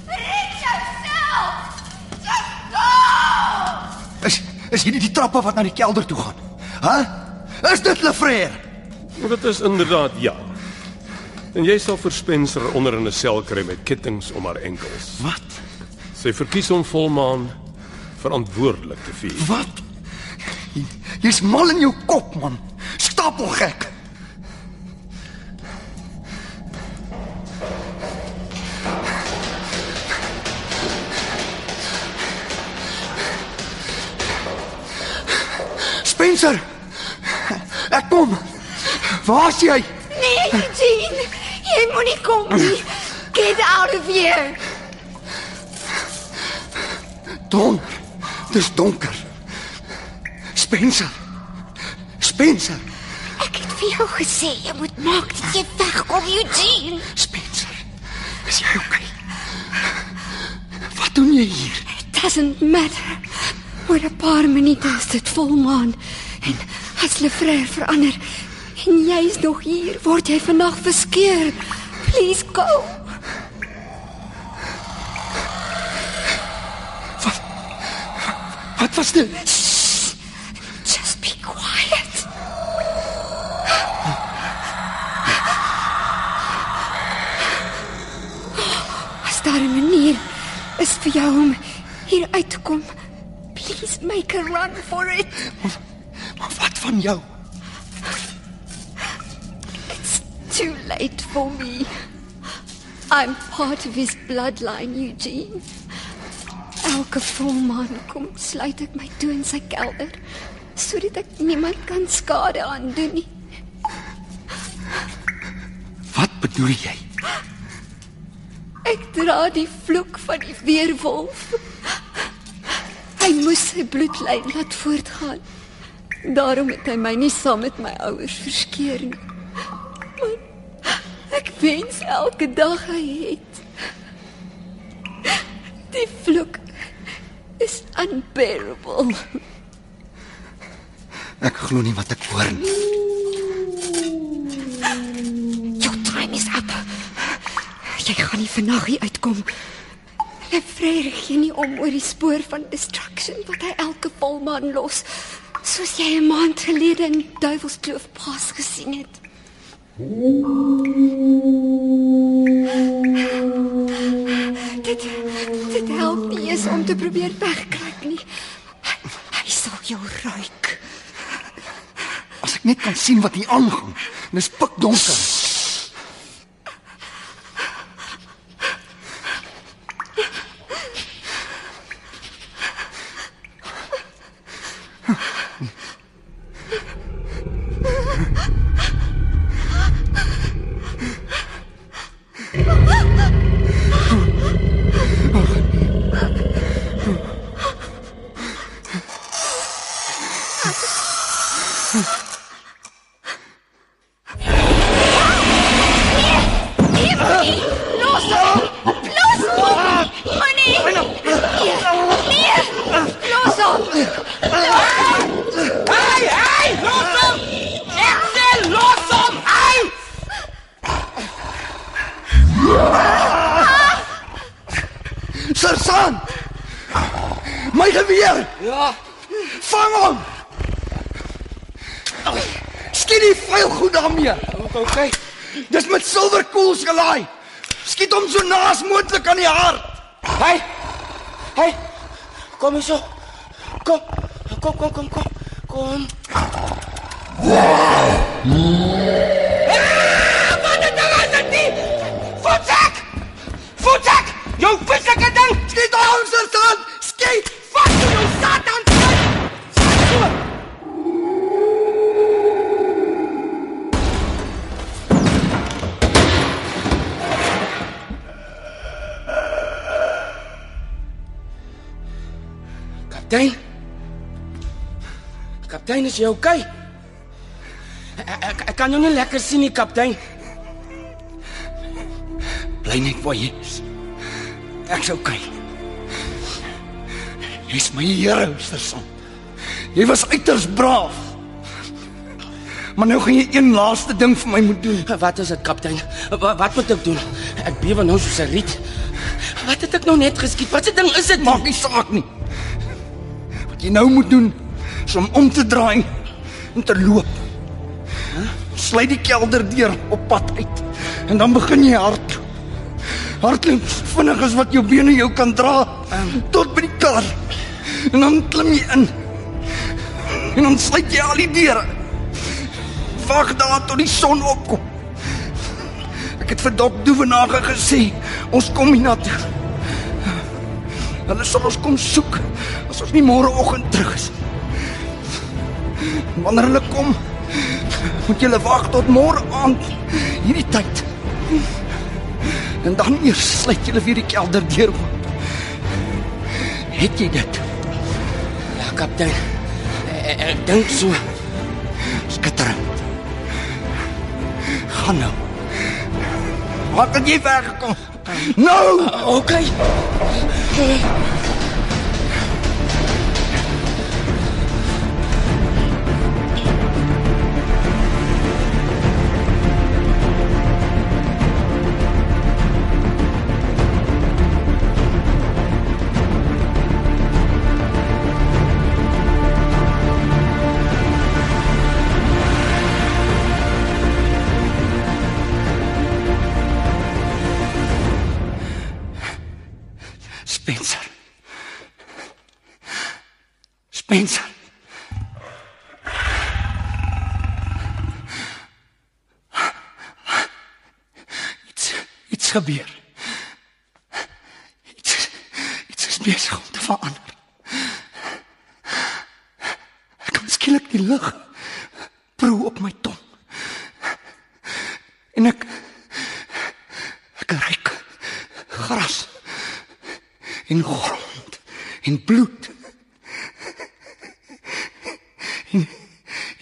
Red jouself! Just go! Is is hierdie die trappe wat na die kelder toe gaan? Hæ? Is dit Lefrère? Dit is inderdaad ja. En jy sal vir Spencer onder in 'n sel kry met kettinge om haar enkels. Wat? Sy verkies om volmaan verantwoordelik te vier. Wat? Jy- Jy's mal in jou kop, man. Stapelgek. Spencer. Ek kom. Waar's jy? Nee, Eugene! Jy moenie kom nie. Get out of here! Don. Dis donker. Spencer. Spencer. Ek het vir jou gesê jy moet maak dat jy wegkom, Eugene. Spencer. Is jy okay? Wat doen jy hier? It doesn't matter. Oor 'n paar minute is dit volmaan en as Lefrère verander en jy's nog hier, word jy vandag verskeur. Please go. Wat was dit? Just be quiet. As daar 'n manier is vir jou om hier uit te kom, please make a run for it. Maar wat van jou? Too late for me. I'm part of his bloodline, Eugene. Elke volmaan kom sluit ek my toe in sy kelder sodat ek niemand kan skade aandoen nie. Wat bedoel jy? Ek dra die vloek van die weerwolf. Hy moes sy bloedlyn laat voortgaan. Daarom het hy my nie saam met my ouers verskeer nie. Maar ek wens elke dag hy het. Die vloek is unbearable. Ek glo nie wat ek hoor nie. Your time is up. Jy gaan nie vandag hier uitkom. Lefrère gee nie om oor die spoor van destruction wat hy elke volmaan los, soos jy 'n maand gelede in Duivelskloof pas gesien het. Dit dit help nie eens om te probeer wegkruip nie. Hy, hy sal jou ruik. As ek net kan sien wat hier aangaan. Dis pikdonker. Gelaai. Skiet hom so naas moontlik aan die hart. Hey. Hey. Kom hier so. Kom. Kom kom kom kom. Kom. Voetek! Is jy okay? Ek, ek, ek kan jou nie lekker sien nie, kaptein. Bly net waar jy is. Ek's okay. Jy's my hero, Sersan. Jy was uiters braaf. Maar nou gaan jy een laaste ding vir my moet doen. Wat is dit, kaptein? Wat, wat moet ek doen? Ek bewe nou soos 'n riet. Wat het ek nou net geskiet? Wat se ding is dit? Maak nie saak nie. Wat jy nou moet doen is om om te draai en te loop. Sluit die kelder deur op pad uit en dan begin jy hardloop. Hardloop vinnig as wat jou bene jou kan dra tot by die kar. En dan klim jy in. En dan sluit jy al die deure. Wag daar tot die son opkom. Ek het vir Dok Doevenage gesê, ons kom hiernatoe. Hulle sal ons kom soek as ons nie môreoggend terug is. Wanneer hulle kom, moet julle wag tot môre aand hierdie tyd. En dan eers sluit julle weer die kelder deur oop. Het jy dit? Ja, kaptein. Ek, ek dink so. Skitterend. Gaan nou. Wat het jy weggekom? Nou, Uh, okay. Spencer. Iets iets gebeur. Iets iets is besig om te verander. Ek kan skielik die lug proe op my tong. En ek ek ruik gras en grond en bloed. En,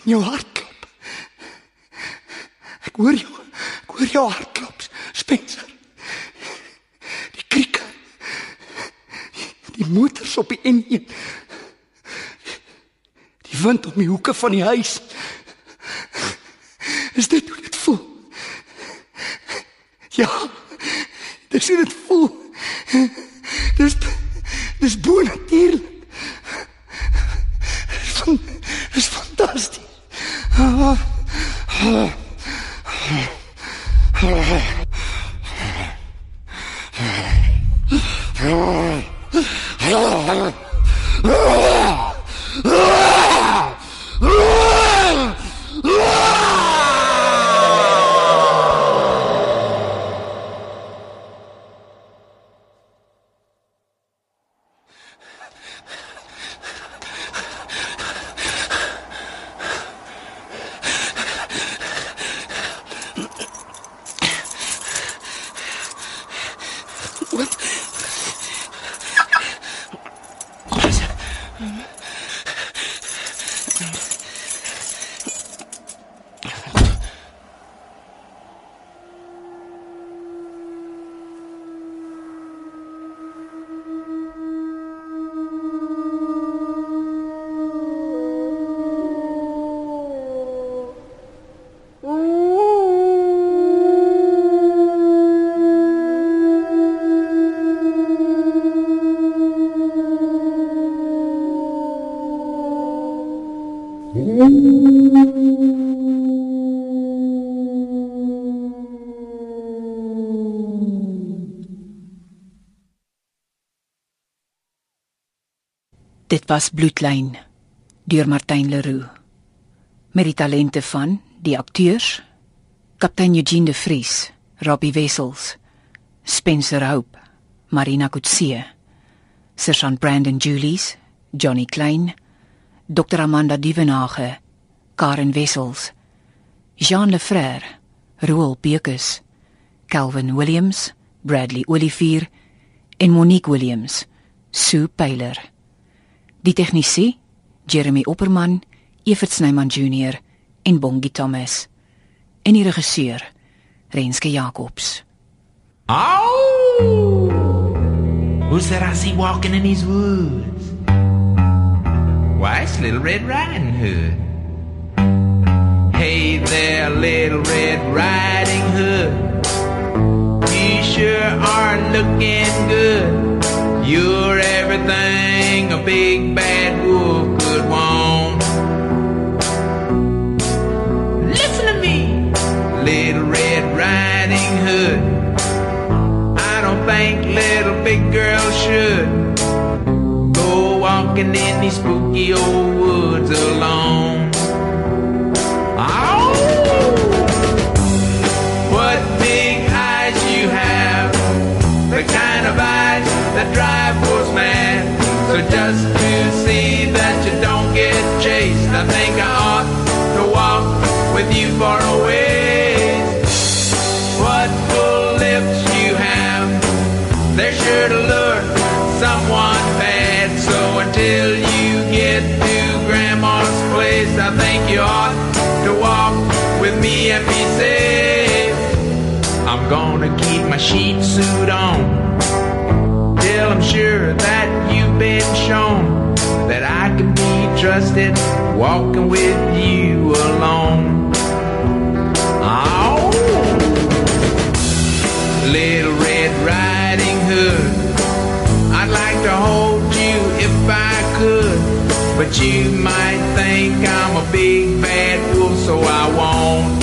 jou hart klop. Ek hoor jou, ek hoor jou hart klop, Spencer. Die kriek. Die motors op die N1. Die wind om die hoeke van die huis. Is dit hoe dit voel? Ja. Dis hoe dit voel. Dis dis bonatuurlik. Dis はあ。はあ。はあ。はあ。はあ。はあ。Dit was Bloedlyn deur Martin Leroux. Met die talente van die akteurs Kaptein Eugene de Vries, Robbie Wessels, Spencer Hope, Marina Kutsie, Sergeant Brandon Julies, Johnny Klein, Dr Amanda Dievenage, Karen Wessels, Jean Lefrère, Roel Bekus, Calvin Williams, Bradley Olivier en Monique Williams, Sue Pyler. Die tegnisie Jeremy Opperman, Evert Snyman Junior en Bongie Thomas. En die regisseur Renske Jacobs. Oh! Who's that I see walking in these woods? Why, it's Little Red Riding Hood. Hey there, Little Red Riding Hood. You sure are looking good. You're everything a big bad wolf could want. Listen to me, Little Red Riding Hood. I don't think little big girls should go walking in these spooky old woods alone. With you for a ways. What full lips you have, they're sure to lure someone bad. So until you get to Grandma's place, I think you ought to walk with me and be safe. I'm gonna keep my sheet suit on till I'm sure that you've been shown that I can be trusted walking with you alone. Hood, I'd like to hold you if I could, but you might think I'm a big bad wolf, so I won't.